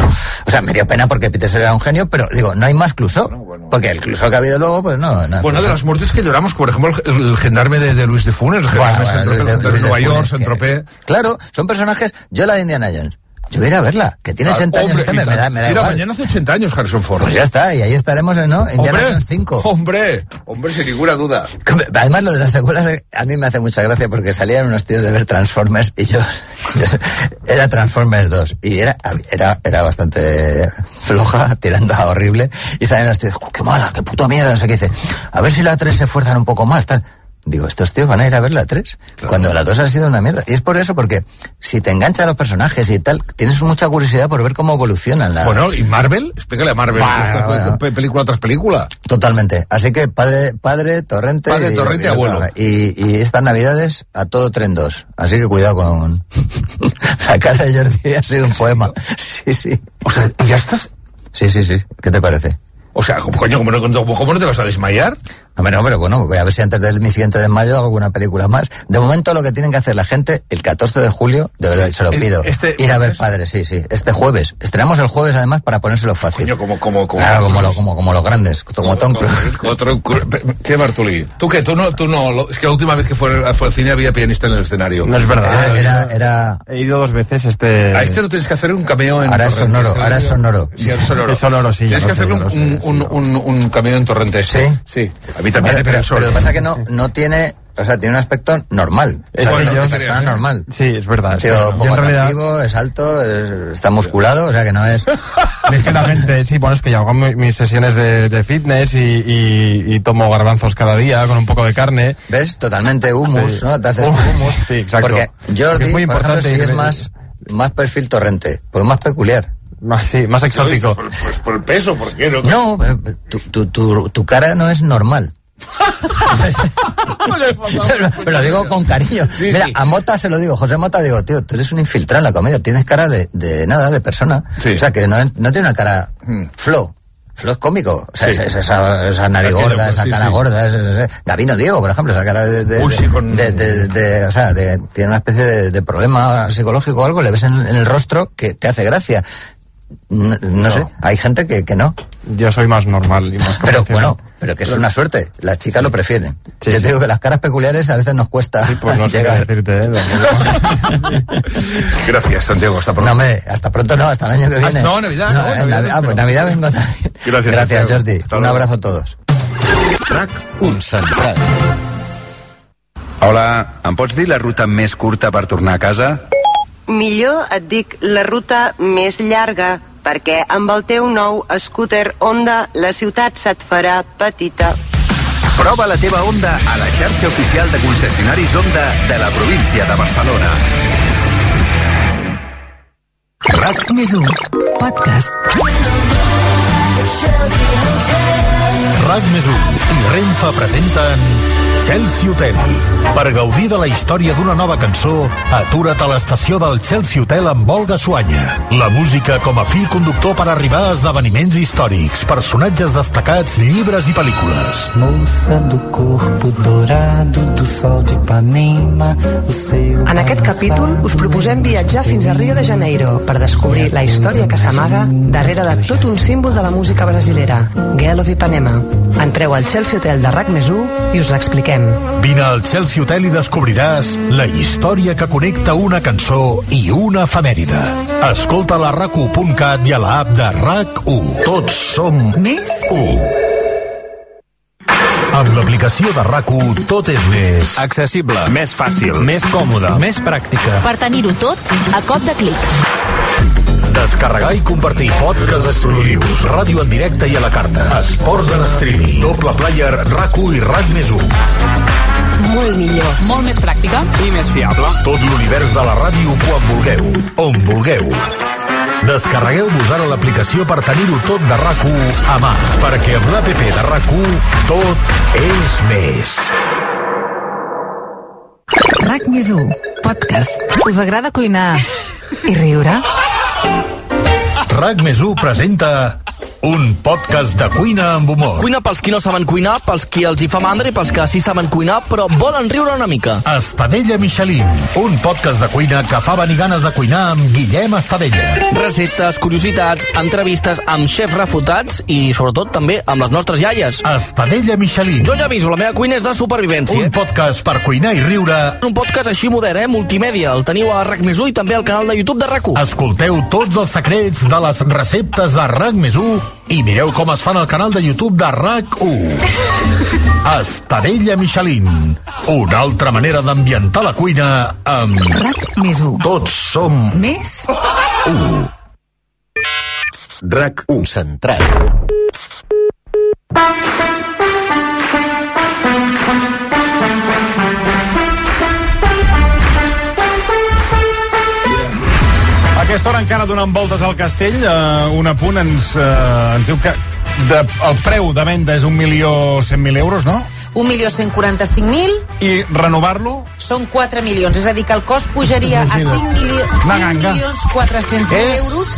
O sea, me dio pena porque Peter Sellers era un genio, pero digo, no hay más Clouseau. Porque el Clouseau que ha habido luego, pues no. no Bueno, de las muertes que lloramos, por ejemplo, el, el gendarme de, de Luis de Funes, el gendarme Bueno, de Nueva York. Claro, son personajes. Yo la de Indiana Jones. Yo voy a ir a verla, que tiene Ah, 80 años, este me, me da, me da Mira, igual. mañana hace 80 años Harrison Ford. Pues ya está, y ahí estaremos, ¿no? Indiana Hombre, Jones 5. hombre, hombre, sin ninguna duda. Además, lo de las secuelas eh, a mí me hace mucha gracia porque salían unos tíos de ver Transformers y yo, yo- era Transformers 2 y era, era, era bastante floja, tirando a horrible y salían los tíos, "Oh, qué mala, qué puta mierda, no sé qué dice, a ver si la 3 se esfuerzan un poco más, tal. Digo, estos tíos van a ir a ver la 3 cuando la 2 ha sido una mierda. Y es por eso, porque si te enganchan los personajes y tal, tienes mucha curiosidad por ver cómo evolucionan. La... Bueno, ¿y Marvel? Explícale a Marvel. Bueno, bueno. película tras película. Totalmente. Así que padre, padre, torrente. Padre, y- torrente, y- abuelo. Y, y estas navidades a todo tren 2. Así que cuidado con. La cara de Jordi ha sido un poema. Sí, sí. O sea, ¿y ya estás? Sí, sí, sí. ¿Qué te parece? O sea, ¿cómo, coño, ¿cómo, no, cómo no te vas a desmayar? No, pero bueno, voy a ver si antes de mi siguiente desmayo hago alguna película más. De momento lo que tienen que hacer la gente, el 14 de julio, de verdad, se lo Eh, pido, este ir a ver. Padre, sí, sí, este jueves. Estrenamos el jueves además para ponérselo fácil. Coño, como, como, como. Claro, como, lo- como, como los grandes, como Tom Cruise. ¿Qué, Bartoli? ¿Tú qué? ¿Tú no? Tú no lo- es que la última vez que fue, fue al cine había pianista en el escenario. No es verdad. Era, era, era- He ido dos veces este... A este lo tienes que hacer un cameo en Ahora es sonoro, ahora es sonoro. Sí, es sonoro. Es sonoro, sí, Tienes que lo sé, hacerle ya lo un, un, un, un, un cameo en Torrente. ¿Sí? Sí. A mí también, Vale, pero, pero, solo. pero lo que pasa es que no, no tiene, o sea, tiene un aspecto normal. O sea, Es es que una persona normal. Sí, es verdad. Tío. Yo poco realidad- atractivo, es alto, es- está musculado, o sea que no es... Es que la gente, sí, bueno, es que yo hago mi- mis sesiones de, de fitness y, y- y tomo garbanzos cada día con un poco de carne. ¿Ves? Totalmente humus, Sí. ¿no? Te haces humus. sí, exacto. Porque Jordi, Es muy por ejemplo, importante sí es más, más perfil torrente, pues más peculiar. Más, sí, más exótico. Pues, pues por el peso, ¿por qué no? No, eh, tu, tu, tu, tu cara no es normal. pero, pero lo digo con cariño. Sí, Mira, sí. a Mota se lo digo, José Mota, digo, tío, tú eres un infiltrado en la comedia, tienes cara de, de nada, de persona. Sí. O sea, que no, no tiene una cara flow. Flow es cómico. O sea, Sí. es- es esa, esa nariz Entiendo, gorda, esa sí, cara sí. gorda. es- es- es- Gabino Diego, por ejemplo, esa cara de... de, Uy, sí, de- con- de- de- de- o sea, de- tiene una especie de, de problema psicológico o algo, le ves en, en el rostro que te hace gracia. No, no sé, hay gente que, que no. Yo soy más normal y más Pero bueno, pero que es una suerte. Las chicas lo prefieren. Sí, Yo sí. te digo que las caras peculiares a veces nos cuesta Pues no sé qué llegar. decirte, ¿eh? Gracias, Santiago. Hasta No, pronto. hombre, hasta pronto no, hasta el año que viene. no, Navidad, no, en Navidad, Navi- ah, pues Navidad vengo también. Gracias, Gracias. Jordi. Hasta Un luego. abrazo a todos. RAC un central. Hola, em pots dir la ruta més curta per tornar a casa? Millor et dic la ruta més llarga, perquè amb el teu nou scooter Honda la ciutat se't farà petita. Prova la teva Honda a la xarxa oficial de concessionaris Honda de la província de Barcelona. RAC més 1, podcast. RAC més 1 i Renfa presenten Chelsea Hotel. Per gaudir de la història d'una nova cançó, atura't a l'estació del Chelsea Hotel amb Olga Suanya. La música com a fil conductor per arribar a esdeveniments històrics, personatges destacats, llibres i pel·lícules. Moça do corpo dourado do sol de Ipanema, o seu En aquest capítol us proposem viatjar fins a Rio de Janeiro per descobrir la història que s'amaga darrere de tot un símbol de la música brasilera, Girl of Ipanema. Entreu al Chelsea Hotel de RAC més 1 i us l'expliquem. Vine al Chelsea Hotel i descobriràs la història que connecta una cançó i una efemèride. Escolta la rac1.cat i a l'app de RAC1. Tots som Més 1. Amb l'aplicació de RAC1 tot és més... Accessible. Més fàcil. Més còmode. Més pràctica. Per tenir-ho tot a cop de clic. Descarregar i compartir podcasts exclusius, ràdio en directe i a la carta, esports en streaming, doble player, RAC1 i RAC més 1. Molt millor. Molt més pràctica. I més fiable. Tot l'univers de la ràdio quan vulgueu, on vulgueu. Descarregueu-vos ara l'aplicació per tenir-ho tot de rac a mà, perquè amb l'APP de rac tot és més. RAC més 1, podcast. Us agrada cuinar i riure? RAC més 1 presenta un podcast de cuina amb humor. Cuina pels qui no saben cuinar, pels qui els hi fa mandra i pels que sí saben cuinar, però volen riure una mica. Estadella Michelin, un podcast de cuina que fa venir ganes de cuinar amb Guillem Estadella. Receptes, curiositats, entrevistes amb xefs refutats i, sobretot, també amb les nostres iaies. Estadella Michelin. Jo ja aviso, la meva cuina és de supervivència. Un podcast per cuinar i riure. Un podcast així modern, eh? Multimèdia. El teniu a RAC i també al canal de YouTube de rac Escolteu tots els secrets de les receptes de RAC i mireu com es fan al canal de YouTube de RAC1. Estadella Michelin. Una altra manera d'ambientar la cuina amb... RAC més 1. Tots som... Més 1. RAC1 centrat. Aquesta hora encara donant voltes al castell, eh, un apunt ens, eh, ens diu que de, el preu de venda és 1.100.000 euros, no? 1.145.000 I renovar-lo? són 4 milions, és a dir, que el cost pujaria a 5, milio Una 5 ganga. milions 400.000 És- euros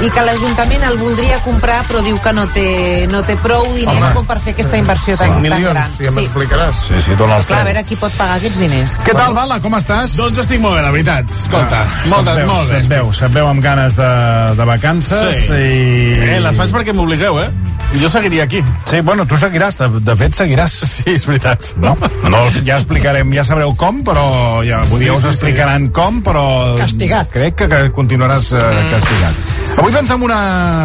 i que l'Ajuntament el voldria comprar però diu que no té, no té prou diners Home. com per fer aquesta inversió tan, 5 tan milions, gran. ja m'explicaràs. Sí, sí, dona el Clar, a veure qui pot pagar aquests diners. Què tal, Bala? Com estàs? Doncs estic molt bé, la veritat. Escolta, Ah, molt, de, veu, molt bé. Se't veu, se't veu amb ganes de, de vacances Sí. i... Eh, les faig perquè m'obligueu, eh? Jo seguiria aquí. Sí, bueno, tu seguiràs, de, de fet seguiràs. Sí, és veritat. No, no, ja explicarem, ja sabreu com, però ja, Sí, dir, us sí, sí. explicaran com, però... Castigat. Crec que, que continuaràs eh, castigat. Avui doncs amb una,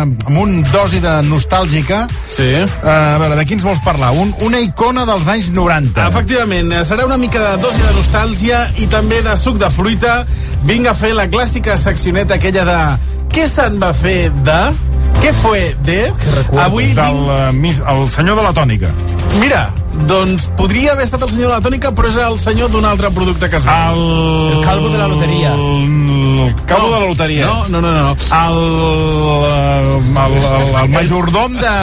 amb un dosi de nostàlgica. Sí. Uh, a veure, de qui ens vols parlar? Un, una icona dels anys 90. Efectivament, eh, serà una mica de dosi de nostàlgia i també de suc de fruita. Vinc a fer la clàssica seccioneta aquella de què se'n va fer de... Què fue de... Avui del, uh, mis, el senyor de la tònica. Mira, doncs podria haver estat el senyor de la tònica, però és el senyor d'un altre producte que es. El... El calvo de la loteria. El calvo de la loteria. No, no, no, no. El, el, el, el majordom de...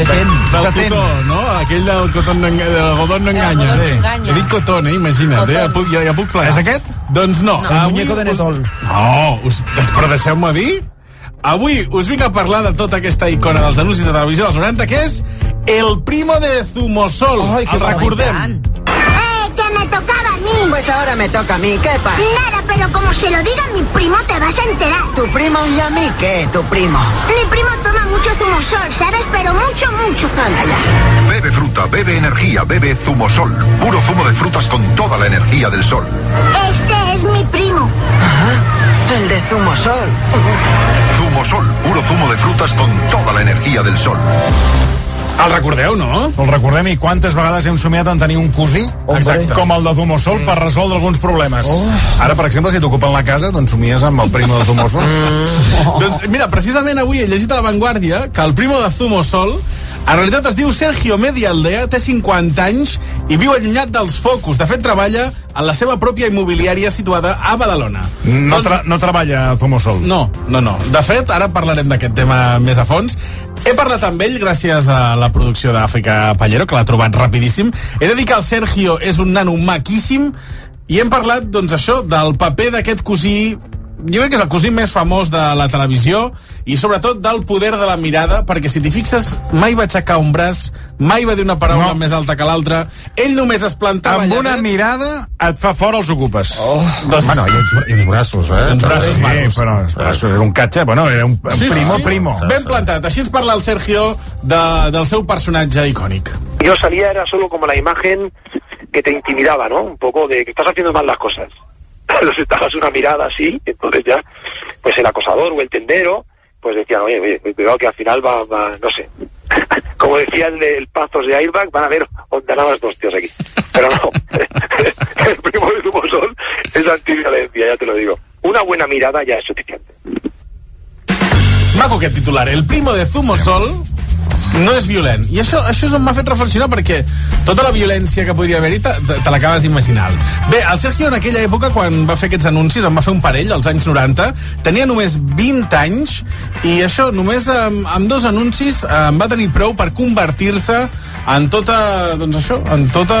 De ten. Del de ten. cotó, no? Aquell del cotó no enganya, del godó no enganya. no enganya. He dit cotón, eh? Imagina't, eh? Ja, puc, ja, ja puc plegar. És aquest? Doncs no. No. El muñeco de Netol. No, us, però deixeu-me dir. Avui us vinc a parlar de tota aquesta icona dels anuncis de televisió dels 90, que és el primo de Zumosol. Ay, qué el recordem. ¡Eh, que me tocaba a mí! Pues ahora me toca a mí, ¿qué pasa? Nada, pero como se lo diga a mi primo te vas a enterar. ¿Tu primo y a mí qué, tu primo? Mi primo toma mucho zumosol, ¿sabes? Pero mucho, mucho. Bebe fruta, bebe energía, bebe zumosol. Puro zumo de frutas con toda la energía del sol. Este es mi primo. El de Zumosol. Zumosol, puro zumo de frutas con toda la energía del sol. El recordeu, no? El recordem i quantes vegades hem somiat en tenir un cosí Exacte. com el de Zumosol per resoldre alguns problemes. Oh. Ara, per exemple, si t'ocupen la casa, doncs somies amb el primo de Zumosol. Oh. Doncs mira, precisament avui he llegit a La Vanguardia que el primo de Zumosol en realitat es diu Sergio Medialdea, té 50 anys i viu allunyat dels focus. De fet, treballa en la seva pròpia immobiliària situada a Badalona. No, tra no treballa a Zumosol. No, no, no. De fet, ara parlarem d'aquest tema més a fons. He parlat amb ell gràcies a la producció d'Àfrica Pallero, que l'ha trobat rapidíssim. He de dir que el Sergio és un nano maquíssim i hem parlat, doncs, això, del paper d'aquest cosí jo crec que és el cosí més famós de la televisió i sobretot del poder de la mirada perquè si t'hi fixes mai va aixecar un braç mai va dir una paraula no. més alta que l'altra ell només es plantava Amb una mirada et fa fora els ocupes. Oh. Doncs... Bueno, i els, i els braços, eh? Els braços sí, però els braços, era un catxa, bueno, era un, un primo, primo. Ben plantat. Així ens parla el Sergio de, del seu personatge icònic. Yo salía, era solo como la imagen que te intimidaba, ¿no? Un poco de que estás haciendo mal las cosas. Entonces dabas una mirada así, entonces ya, pues el acosador o el tendero, pues decían, oye, oye, cuidado que al final va, no sé. Como decía el de el Pazos de Airbag, van a ver ondanabas dos tíos aquí. Pero no, el primo de Zumosol es antiviolencia, ya te lo digo. Una buena mirada ya es suficiente. Maco aquest titular. El primo de Zumosol no és violent. I això, això és on m'ha fet reflexionar perquè tota la violència que podria haver-hi te, te, l'acabes imaginant. Bé, el Sergio en aquella època, quan va fer aquests anuncis, en va fer un parell, als anys 90, tenia només 20 anys i això, només amb, amb dos anuncis em va tenir prou per convertir-se en tota, doncs això, en tota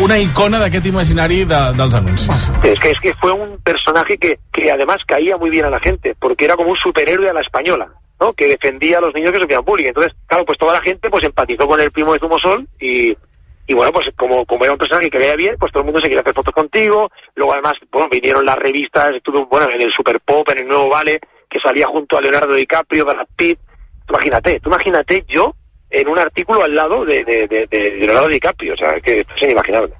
una icona d'aquest imaginari de, dels anuncis. Es que, es que fue un personaje que, que además caía muy bien a la gente, porque era como un superhéroe a la española, ¿no? Que defendía a los niños que sufrían bullying. Entonces, claro, pues toda la gente pues empatizó con el primo de Zumosol y, y bueno, pues como, como era un personaje que veía bien, pues todo el mundo se quería hacer fotos contigo. Luego además, bueno, vinieron las revistas, estuvo, bueno, en el Super Pop, en el Nuevo Vale, que salía junto a Leonardo DiCaprio, Brad Pitt. Tú imagínate, tú imagínate yo en un artículo al lado de, Leonardo DiCaprio, o sea, que esto es inimaginable.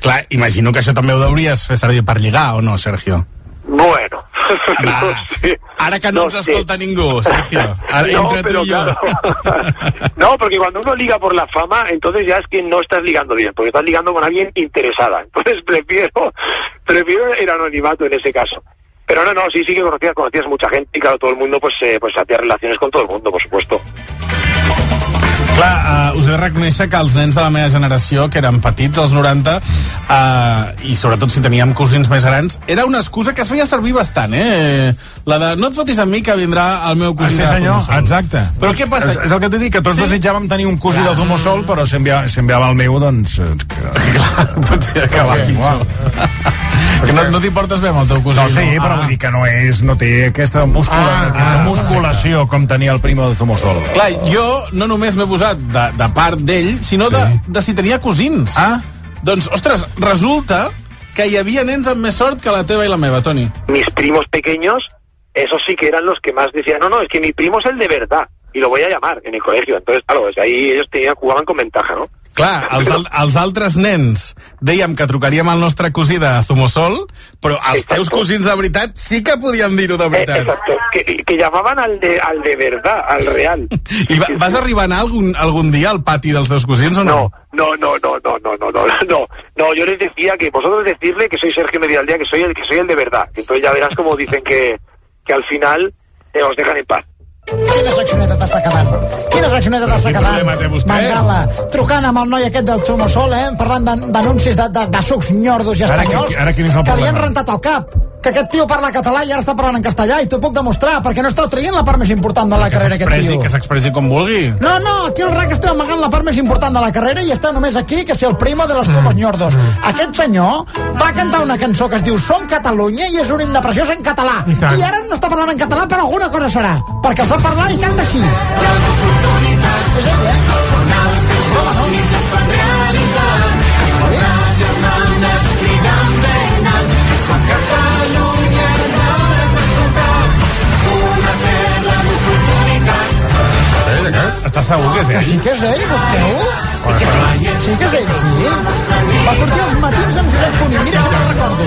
Clar, imagino que això també ho deuries fer servir o no, Sergio? Bueno, no sé. Ara que no, No ens sé. escolta ningú, Sergio. Ara, No, entre pero. No, porque cuando uno liga por la fama, entonces ya es que no estás ligando bien, porque estás ligando con alguien interesada. Entonces prefiero, prefiero el anonimato en ese caso. Pero no, no, sí, sí que conocías, conocías mucha gente y claro, todo el mundo pues, eh, pues hacía relaciones con todo el mundo, por supuesto. Clar, uh, us he de reconèixer que els nens de la meva generació, que eren petits, als 90, uh, i sobretot si teníem cosins més grans, era una excusa que es feia servir bastant, eh? La de no et fotis amb mi que vindrà el meu Ah, cosí sí, de senyor, exacte. Però què passa? És, és el que t'he dit, que tots Sí? desitjàvem tenir un cosí de Zumosol, però si enviava, si enviava el meu, doncs... eh, Que... Potser acabar Perquè, pitjor. Que no, no t'hi portes bé amb el teu cosí, No, sí, però Ah. vull dir que no és, no té aquesta, muscula, Ah, aquesta ah. musculació com tenia el primo de Zumosol. Clar, jo no només m'he posat de, de part d'ell, sinó de, de si tenia cosins. Ah. Doncs, ostres, resulta que hi havia nens amb més sort que la teva i la meva, Toni. Mis primos pequeños, esos sí que eran los que más decían, no, no, es que mi primo es el de verdad, y lo voy a llamar en el colegio. Entonces, claro, pues ahí ellos tenían, jugaban con ventaja, ¿no? Clar, els, al, els altres nens dèiem que trucaríem al nostre cosí de Zumosol, però els teus cosins de veritat sí que podien dir-ho de Eh, veritat. exacto, que, que llamaban al de, al de verdad, al real. I va, vas arribar a anar algun, algun dia al pati dels teus cosins o no? No, no, no, no, no, no, no, no, no, yo les decía que vosotros decirle que soy Sergio Medialdía, que soy el que soy el de verdad. Entonces ya verás como dicen que, que al final eh, os dejan en paz. Quina seccioneta t'està quedant? Quina seccioneta t'està quedant? Mangala, trucant amb el noi aquest del Tromosol, eh? parlant d'an- d'anuncis de, de, de sucs nyordos i Ara espanyols, qui- ara quin és el que li han rentat el cap. Que aquest tio parla català i ara està parlant en castellà i t'ho puc demostrar, perquè no esteu traient la part més important de la Que carrera aquest tio. que s'expressi com vulgui. No, no, aquí el RAC està amagant la part més important de la carrera i està només aquí que si el primo de los Tomos Ñordos. Aquest senyor va cantar una cançó que es diu Som Catalunya i és un himne preciós en català. I tant. I ara no està parlant en català, però alguna cosa serà, perquè sap parlar i canta així. És ell, eh? Home, no? Estàs segur que és Que ell? sí que és ell, busqueu? Sí que és ell. Sí que és ell, sí. Va sortir als matins amb Josep Cuní, mira si me'n recordo.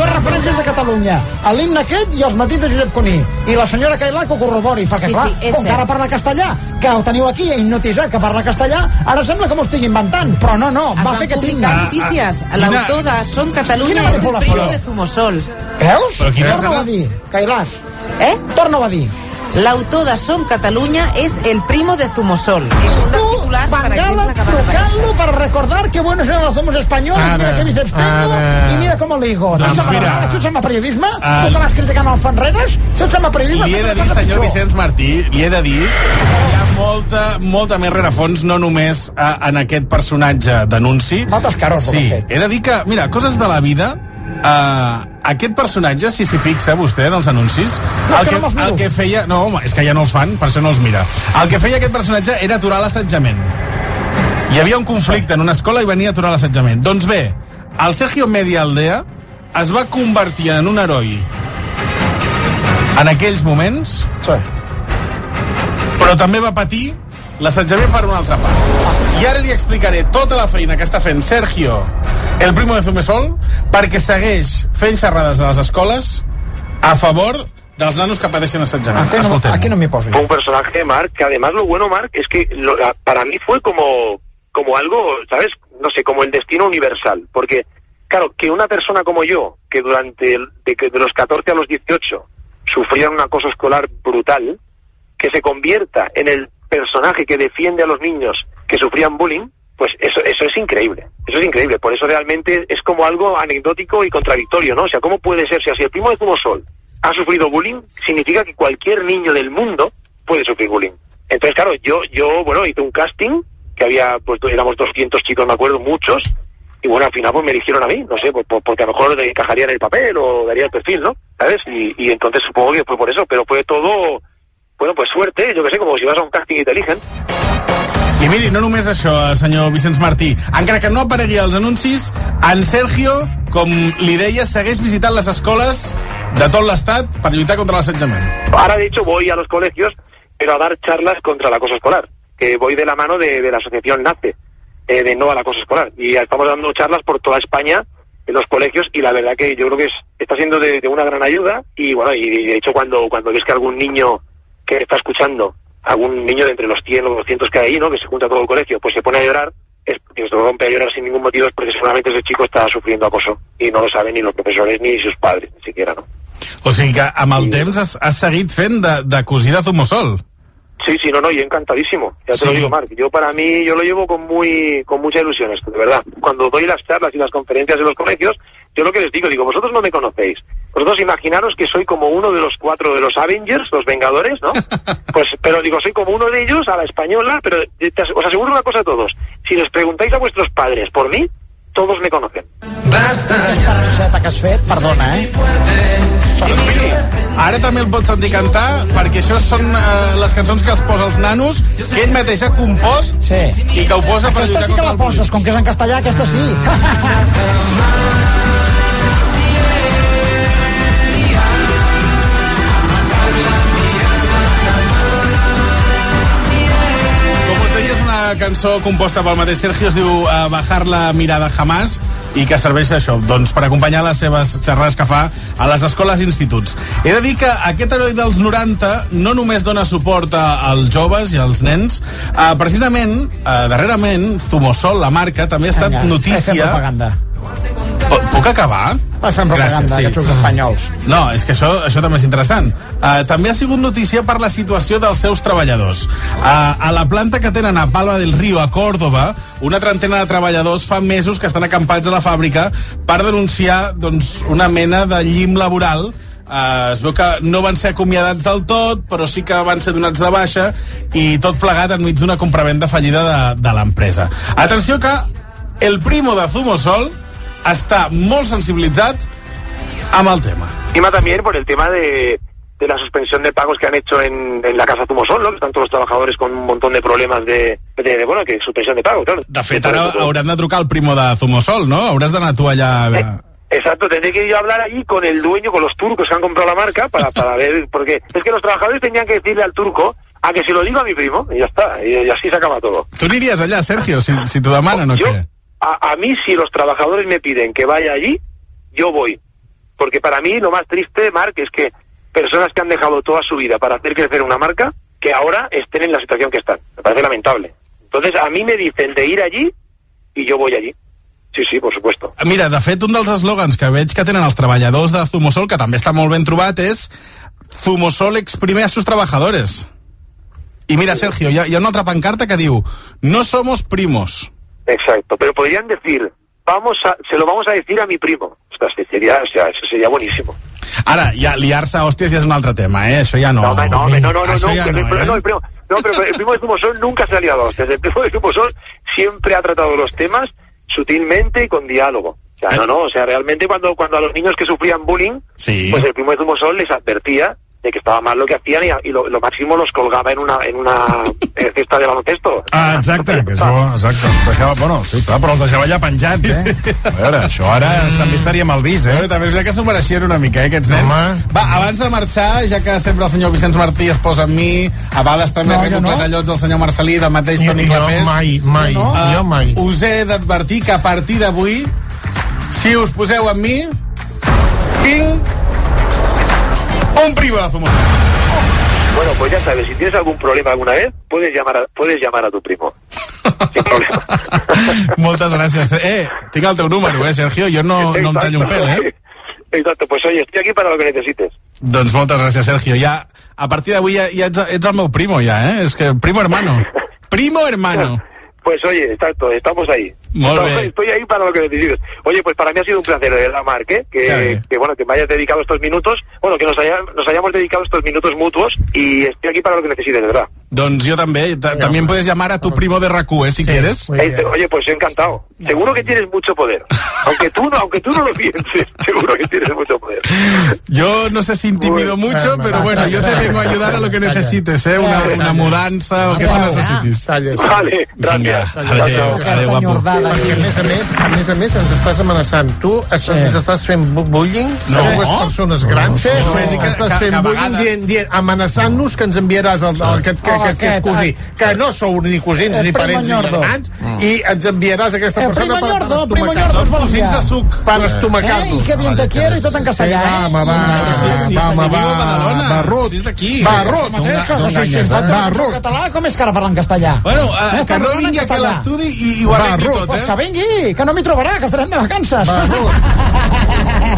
Dos referències de Catalunya, l'himne aquest i els matins de Josep Cuní. I la senyora Cailà que ho corrobori, perquè Sí, clar, sí, com que ara parla castellà, que ho teniu aquí hipnotitzat que parla castellà, ara sembla que m'ho estigui inventant, però no, no, Es va fer himne. publicar notícies. L'autor de Som Catalunya és el primo de Zumosol. Veus? Però quina Torna-ho a dir, Cailàs. Eh? Torna-ho a dir. L'autor de Som Catalunya és el primo de Zumosol. És un dels titulars, per exemple, que va trucant-lo para recordar que buenos eran los zomos españoles, Ara, mira que bíceps tengo ara. y mira cómo ligo. Doncs tu ets mira. tu ets amb periodisme? Ah. Tu que vas criticant el Fanreres? Si ets amb periodisme, Li he de dir, senyor pitjor. Vicenç Martí, li he de dir hi ha molta, molta més rerefons, no només eh, en aquest personatge d'anunci. Mates caros, Sí, he de dir que, mira, coses de la vida, eh, aquest personatge, si s'hi fixa vostè en els anuncis, No, el, que no me'ls miro. el que feia... No, home, és que ja no els fan, per això no els mira. El que feia aquest personatge era aturar l'assetjament. Hi havia un conflicte en una escola i venia a aturar l'assetjament. Doncs bé, el Sergio Media Aldea es va convertir en un heroi en aquells moments, sí. però també va patir l'assetjament per una altra part. I ara li explicaré tota la feina que està fent Sergio, el primo de Zumesol, perquè segueix fent xerrades a les escoles a favor dels nanos que pateixen assetjament. Aquí no, aquí no m'hi poso. Fue un personaje, Mark, que además lo bueno, Mark, es que lo- para mí fue como, como algo, ¿sabes? No sé, como el destino universal. Porque, claro, que una persona como yo, que durante, el- de, que de los 14 a los 18 sufría un acoso escolar brutal, que se convierta en el personaje que defiende a los niños que sufrían bullying, pues eso, eso es increíble. Eso es increíble. Por eso realmente es como algo anecdótico y contradictorio, ¿no? O sea, ¿cómo puede ser? Si así el primo de Zumosol ha sufrido bullying, significa que cualquier niño del mundo puede sufrir bullying. Entonces, claro, yo, yo, bueno, hice un casting, que había, pues éramos 200 chicos, me acuerdo, muchos, y bueno, al final pues me eligieron a mí, no sé, pues, porque a lo mejor encajaría en el papel o daría el perfil, ¿no? ¿Sabes? Y, y entonces supongo que fue por eso, pero fue todo, bueno, pues suerte, yo que sé, como si vas a un casting y te eligen. I miri, no només això, senyor Vicenç Martí. Encara que no aparegui als anuncis, en Sergio, com li deia, segueix visitant les escoles de tot l'estat per lluitar contra l'assetjament. Ahora, de hecho, voy a los colegios, pero a dar charlas contra el acoso escolar, que voy de la mano de, de la asociación NACE, eh, de No al Acoso Escolar. Y estamos dando charlas por toda España en los colegios y la verdad que yo creo que es, está siendo de, de una gran ayuda y bueno, y de hecho cuando, cuando ves que algún niño que está escuchando, algún niño de entre los 100 o 200 que hay ahí, ¿no? que se junta todo el colegio, pues se pone a llorar, es porque se rompe a llorar sin ningún motivo es porque seguramente ese chico está sufriendo acoso y no lo saben ni los profesores ni sus padres, ni siquiera, ¿no? O sigui que amb el temps has, has seguit fent de, de cosí de Zumosol. Sí, sí, no, no, y encantadísimo. Ya te Sí. lo digo, Marc. Yo para mí, yo lo llevo con muy, con mucha ilusión esto, de verdad. Cuando doy las charlas y las conferencias en los colegios, yo lo que les digo, digo, vosotros no me conocéis. Vosotros imaginaros que soy como uno de los cuatro de los Avengers, los Vengadores, ¿no? Pues, pero digo, soy como uno de ellos a la española, pero te as- os aseguro una cosa a todos. Si les preguntáis a vuestros padres por mí, todos me conocen. Aquesta reixeta que has fet, perdona, eh? Ara també el pots sentir cantar, perquè això són eh, les cançons que els posa els nanos, que ell mateix ha compost sí. i que ho posa per Aquesta lluitar sí que la poses, com que és en castellà, aquesta sí. cançó composta pel mateix Sergio, es diu uh, Bajar la mirada jamás, i que serveix això, doncs, per acompanyar les seves xerrades que fa a les escoles i instituts. He de dir que aquest heroi dels 90 no només dona suport als joves i als nens, uh, precisament, uh, darrerament, Zumosol, la marca, també ha estat Vinga, notícia... Puc acabar? Va, fem propaganda, aquests uns espanyols. No, és que això, això també és interessant. Uh, també ha sigut notícia per la situació dels seus treballadors. Uh, a la planta que tenen a Palma del Río, a Córdoba, una trentena de treballadors fa mesos que estan acampats a la fàbrica per denunciar doncs, una mena de llim laboral Uh, es veu que no van ser acomiadats del tot, però sí que van ser donats de baixa i tot plegat enmig d'una compravenda fallida de, de l'empresa. Atenció que el primo de Zumosol està molt sensibilitzat amb el tema. Encima también por el tema de, de la suspensión de pagos que han hecho en, en la casa Zumosol, ¿no? Que están todos los trabajadores con un montón de problemas de, de, de, bueno, que suspensión de pago, claro. De fet, ara hauran de trucar al primo de Zumosol, no? Hauràs d'anar tu allà... Eh, Exacto, tendré que ir a hablar allí con el dueño, con los turcos que han comprado la marca, para, para ver, porque es que los trabajadores tenían que decirle al turco a que se lo diga a mi primo, y ya está, y, y así se acaba todo. Tu aniries allà, Sergio, si, si t'ho demanen o què? A, a mí, si los trabajadores me piden que vaya allí, yo voy. Porque para mí lo más triste, Marc, es que personas que han dejado toda su vida para hacer crecer una marca, que ahora estén en la situación que están. Me parece lamentable. Entonces, a mí me dicen de ir allí y yo voy allí. Sí, sí, por supuesto. Mira, de fet, un dels eslògans que veig que tenen els treballadors de Zumosol, que també està molt ben trobat, és Zumosol exprime a sus trabajadores. I mira, Sergio, hi ha, pancarta que diu No somos primos. Exacto. Pero podrían decir, vamos a, se lo vamos a decir a mi primo. O sea, eso sería buenísimo. Ara, ja liar-se a hòsties ja és un altre tema, eh? Això ja no. No, no, no, no, no, Això no, ja eh? no, el primo, no, pero el primo de Zumosol nunca se ha liado a hostias. El primo de Zumosol siempre ha tratado los temas sutilmente y con diálogo. O sea, no, no, o sea, realmente cuando, cuando a los niños que sufrían bullying, Sí. pues el primo de Zumosol les advertía de que estaba mal lo que hacían y, a- y lo, lo máximo los colgaba en una, en una eh, cesta de baloncesto. Ah, exacte, que això, exacte. Deixava, bueno, sí, clar, però els deixava allà penjats, eh? A veure, això ara també estaria mal vist, eh? També és que s'ho mereixien una mica, eh, aquests nens. Home. Va, abans de marxar, ja que sempre el senyor Vicenç Martí es posa amb mi, a vegades també No, no, jo no. allò del senyor Marcelí, del mateix Jo- Toni jo Clapés. mai, mai, no? jo mai. Us he d'advertir que a partir d'avui, si us poseu amb mi, tinc un Zumosol. Bueno, pues ya sabes, si tienes algún problema alguna vez, puedes llamar a, puedes llamar a tu primo. Sin problema. Moltes gràcies. Eh, tinc el teu número, eh, Sergio? Jo no, no em tallo un pèl, eh? Exacto, pues oye, estoy aquí para lo que necesites. Doncs moltes gràcies, Sergio. Ja, a partir d'avui ja, ja ets, ets el meu primo, ja, eh? És que primo hermano. Primo hermano. Pues oye, exacto, estamos ahí. Estamos-. Estoy ahí para lo que necesites. Oye, pues para mí ha sido un placer, de verdad, Marc, ¿eh? que, Claro. que, bueno, que me hayas dedicado estos minutos, bueno, que nos, haya- nos hayamos dedicado estos minutos mutuos y estoy aquí para lo que necesites, de verdad. Doncs jo també. Ta- También puedes llamar a tu primo de RACU, ¿eh? Si quieres. Eh, Oye, pues yo encantado. Seguro que tienes mucho poder. Aunque tú no, aunque tú no lo pienses, seguro que tienes mucho poder. Yo no sé si intimido mucho, pero bueno, yo te vengo a ayudar a lo que necesites, ¿eh? Una, una mudança, el que tu necessitis. Vale, Vinga, adéu, adéu, guapo. Perquè, a més a més, a més a més, ens estàs amenaçant. Tu estàs, ens estàs fent bu- bullying No. a dues persones grans. Sí, sí. Només dic que- estàs fent bullying dient, dient, amenaçant-nos que ens enviaràs el, el, aquest, que, Oh, aquest, que és aquest, cosí. Que no sou ni cosins El ni parents ni germans i ens enviaràs aquesta El persona primo per, per estomacar-nos. Es valencià. de suc. Per Eh, estomacar-nos. que bien te quiero i tot en castellà, Sí, eh? va, va, sí, va, va, a va, Barrut. si és d'aquí. Barrut. Això mateix, que no enganyes, eh? català, com és que ara parla en castellà? Bueno, eh, Eh, que no vingui aquí a l'estudi i, ho arregli Barrut, tot, Pues eh? que vingui, que no m'hi trobarà, que estarem de vacances.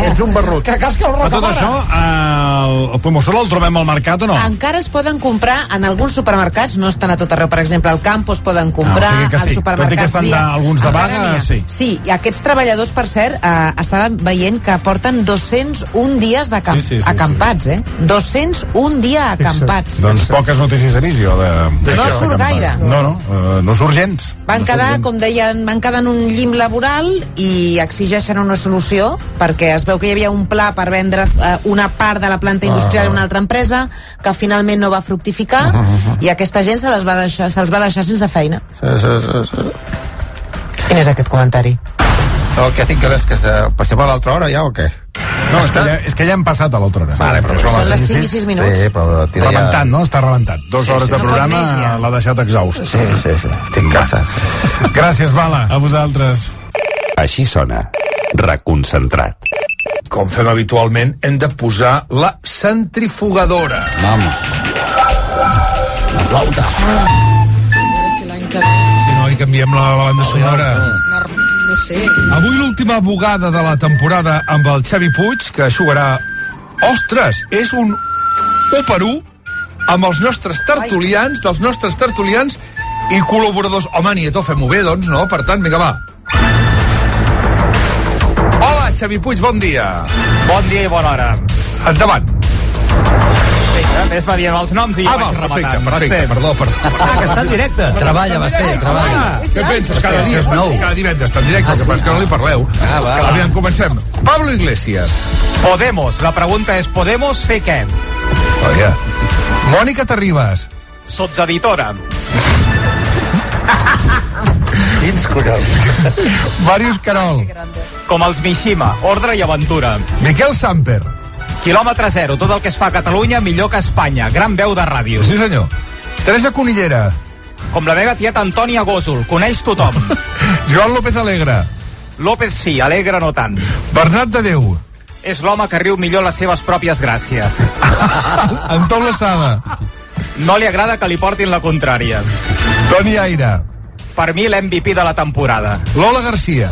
Ets un barrut. Que casca el Però tot rocamora. això, eh, el Fumosol el trobem al mercat o no? Encara es poden comprar en alguns supermercats, no estan a tot arreu, per exemple, al campo es poden comprar, Ah, o sigui que sí, als tot i que supermercats estan de- dia. alguns de vaga, sí. Sí, i aquests treballadors, per cert, eh, estaven veient que porten 201 dies de camp Sí, sí, sí, acampats, eh? 201 dies acampats. Doncs poques notícies he vist jo de... No surt de gaire. No, no, eh, no surt gens. Van no quedar, com deien, van quedar en un llim laboral i exigeixen una solució perquè es veu que hi havia un pla per vendre eh, una part de la planta industrial a una altra empresa que finalment no va fructificar i aquesta gent se les va deixar, se'ls va deixar sense feina. Sí, sí, sí, sí. Quin és aquest comentari? El que tinc és que se... passem a l'altra hora ja o què? No, és que, ja, és que ja hem passat a l'altra hora. Vale, però Són les 5 i 6 minuts. Sí, però tira ja... Rebentat, no? Està rebentat. Dues hores de no programa ja. l'ha deixat exhaust. Sí, sí, sí, estic cansat. Sí. Gràcies, Bala. A vosaltres. Així sona. Reconcentrat. Com fem habitualment, hem de posar la centrifugadora. Vamos. La flauta. Si no, hi canviem la, la banda sonora. No sé. Avui l'última bugada de la temporada amb el Xavi Puig, que jugarà... Ostres, és un 1 per 1 amb els nostres tertulians, dels nostres tertulians i col·laboradors. Home, Nieto, fem-ho bé, doncs, no? Per tant, vinga, va. Hola, Xavi Puig, bon dia. Bon dia i bona hora. Endavant. Perfecte, ves va dient els noms i Ah, jo va, vaig perfecte, rematant. perfecte, Basté. perdó, perdó. Ah, que està en directe. Treballa, Basté, treballa. Què penses? Cada dia, és nou. cada divendres està en directe, el que passa és que no li parleu. Ah, va, va. Aviam, comencem. Pablo Iglesias. Podemos. La pregunta és, Podemos fer què? Oh, yeah. Mònica Terribas. Sotseditora. Quins collons. Màrius Carol. Com els Mishima, ordre i aventura. Miquel Samper. Quilòmetre zero, tot el que es fa a Catalunya millor que a Espanya. Gran veu de ràdio. Sí, senyor. Teresa Conillera. Com la meva tieta Antònia Gósol, coneix tothom. Joan López Alegre. López sí, alegre no tant. Bernat de Déu. És l'home que riu millor les seves pròpies gràcies. Anton Lassada. No li agrada que li portin la contrària. Toni Aire. Per mi l'MVP de la temporada. Lola Garcia.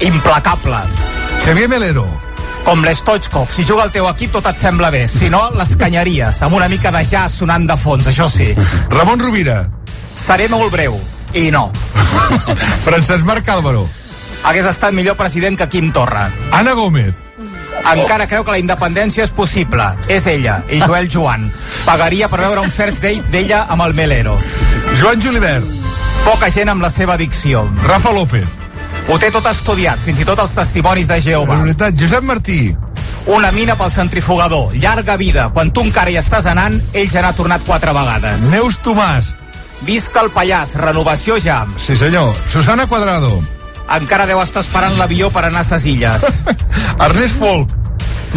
Implacable. Xavier Melero. Com l'Stoichkov, si juga al teu equip tot et sembla bé, si no, les canyaries, amb una mica de jazz sonant de fons, això sí. Ramon Rovira. Seré molt breu, i no. Francesc Marc Álvaro. Hagués estat millor president que Quim Torra. Anna Gómez. Encara creu que la independència és possible. És ella, i Joel Joan. Pagaria per veure un first date d'ella amb el Melero. Joan Julibert. Poca gent amb la seva dicció. Rafa López. Ho té tot estudiat, fins i tot els testimonis de Jehovà. La veritat, Josep Martí. Una mina pel centrifugador, llarga vida. Quan tu encara hi estàs anant, ell ja n'ha tornat quatre vegades. Neus Tomàs. Visca el Pallàs, renovació ja. Sí, senyor. Susana Cuadrado. Encara deu estar esperant l'avió per anar a ses illes. Ernest Folk.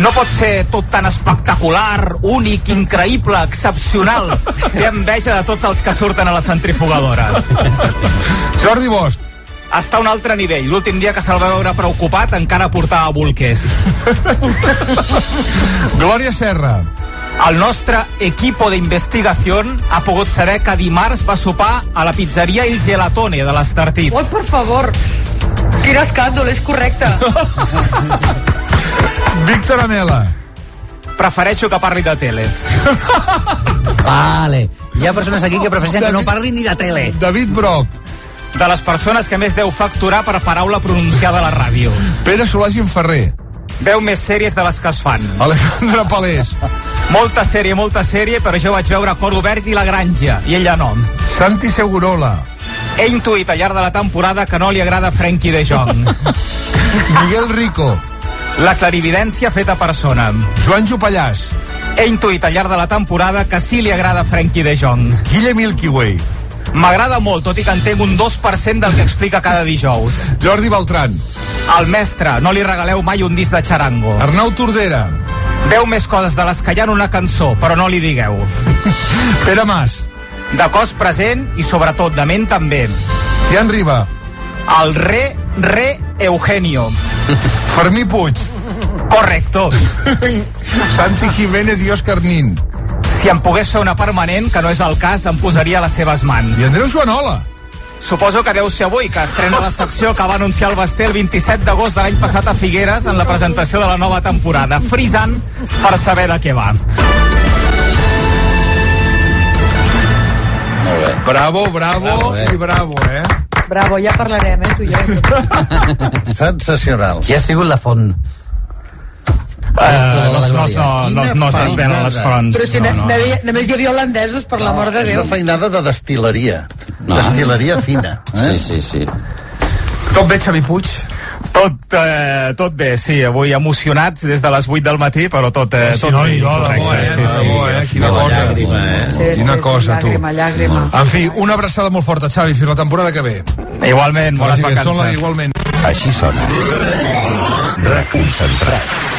No pot ser tot tan espectacular, únic, increïble, excepcional. Té enveja de tots els que surten a la centrifugadora. Jordi Bosch. Està a un altre nivell. L'últim dia que se'l va veure preocupat encara portava bolquers. Glòria Serra. El nostre equipo d'investigació ha pogut saber que dimarts va sopar a la pizzeria Il Gelatone de l'Estartit. Oi, por favor. Quin escàndol, és correcte. Víctor Amela. Prefereixo que parli de tele. Vale. Hi ha persones aquí que prefereixen que no parlin ni de tele. David Broc. De les persones que més deu facturar per paraula pronunciada a la ràdio. Pere Solàgin Ferrer. Veu més sèries de les que es fan. Alejandra Palés. Molta sèrie, molta sèrie, però jo vaig veure Cor Obert i La Granja, i ella no. Santi Segurola. He intuït al llarg de la temporada que no li agrada Frankie de Jong. Miguel Rico. La clarividència feta persona. Joan Jopallàs. He intuït al llarg de la temporada que sí li agrada Frankie de Jong. Guille Milky Way. M'agrada molt, tot i que entenc un 2% del que explica cada dijous. Jordi Beltran. El mestre, no li regaleu mai un disc de xarango. Arnau Tordera. Veu més coses de les que hi ha en una cançó, però no li digueu. Pere Mas. De cos present i sobretot de ment també. Tian Riba. El re, re Eugenio. Fermí Puig. Correcto. Santi Jiménez i Òscar Nin. Si em pogués fer una permanent, que no és el cas, em posaria a les seves mans. I Andreu Joanola. Suposo que deu ser avui, que estrena la secció que va anunciar el Basté el 27 d'agost de l'any passat a Figueres en la presentació de la nova temporada, frisant per saber de què va. Molt bé. Bravo, bravo, Bravo, eh? i bravo, eh? Bravo, ja parlarem, eh, tu i jo. Sensacional. Qui ha sigut la font? Uh, no, no, no, no, no se'ns venen les fronts. Però si no, no, no. no. només hi havia holandesos, per l'amor de és Déu. una feinada de destil·leria. No. Destil·leria fina. Eh? Sí, sí, sí. Tot bé, Xavi Puig? Tot, eh, tot bé, sí, avui emocionats des de les 8 del matí, però tot, eh, Sí, tot no, bé. i jo, de bo, eh? sí, De sí. bo, eh? Quina cosa. Sí, Quina sí, cosa, sí, tu. llàgrima, llàgrima. En fi, una abraçada molt forta, Xavi, fins la temporada que ve. Igualment, bones vacances. Igualment. Així sona. Reconcentrat.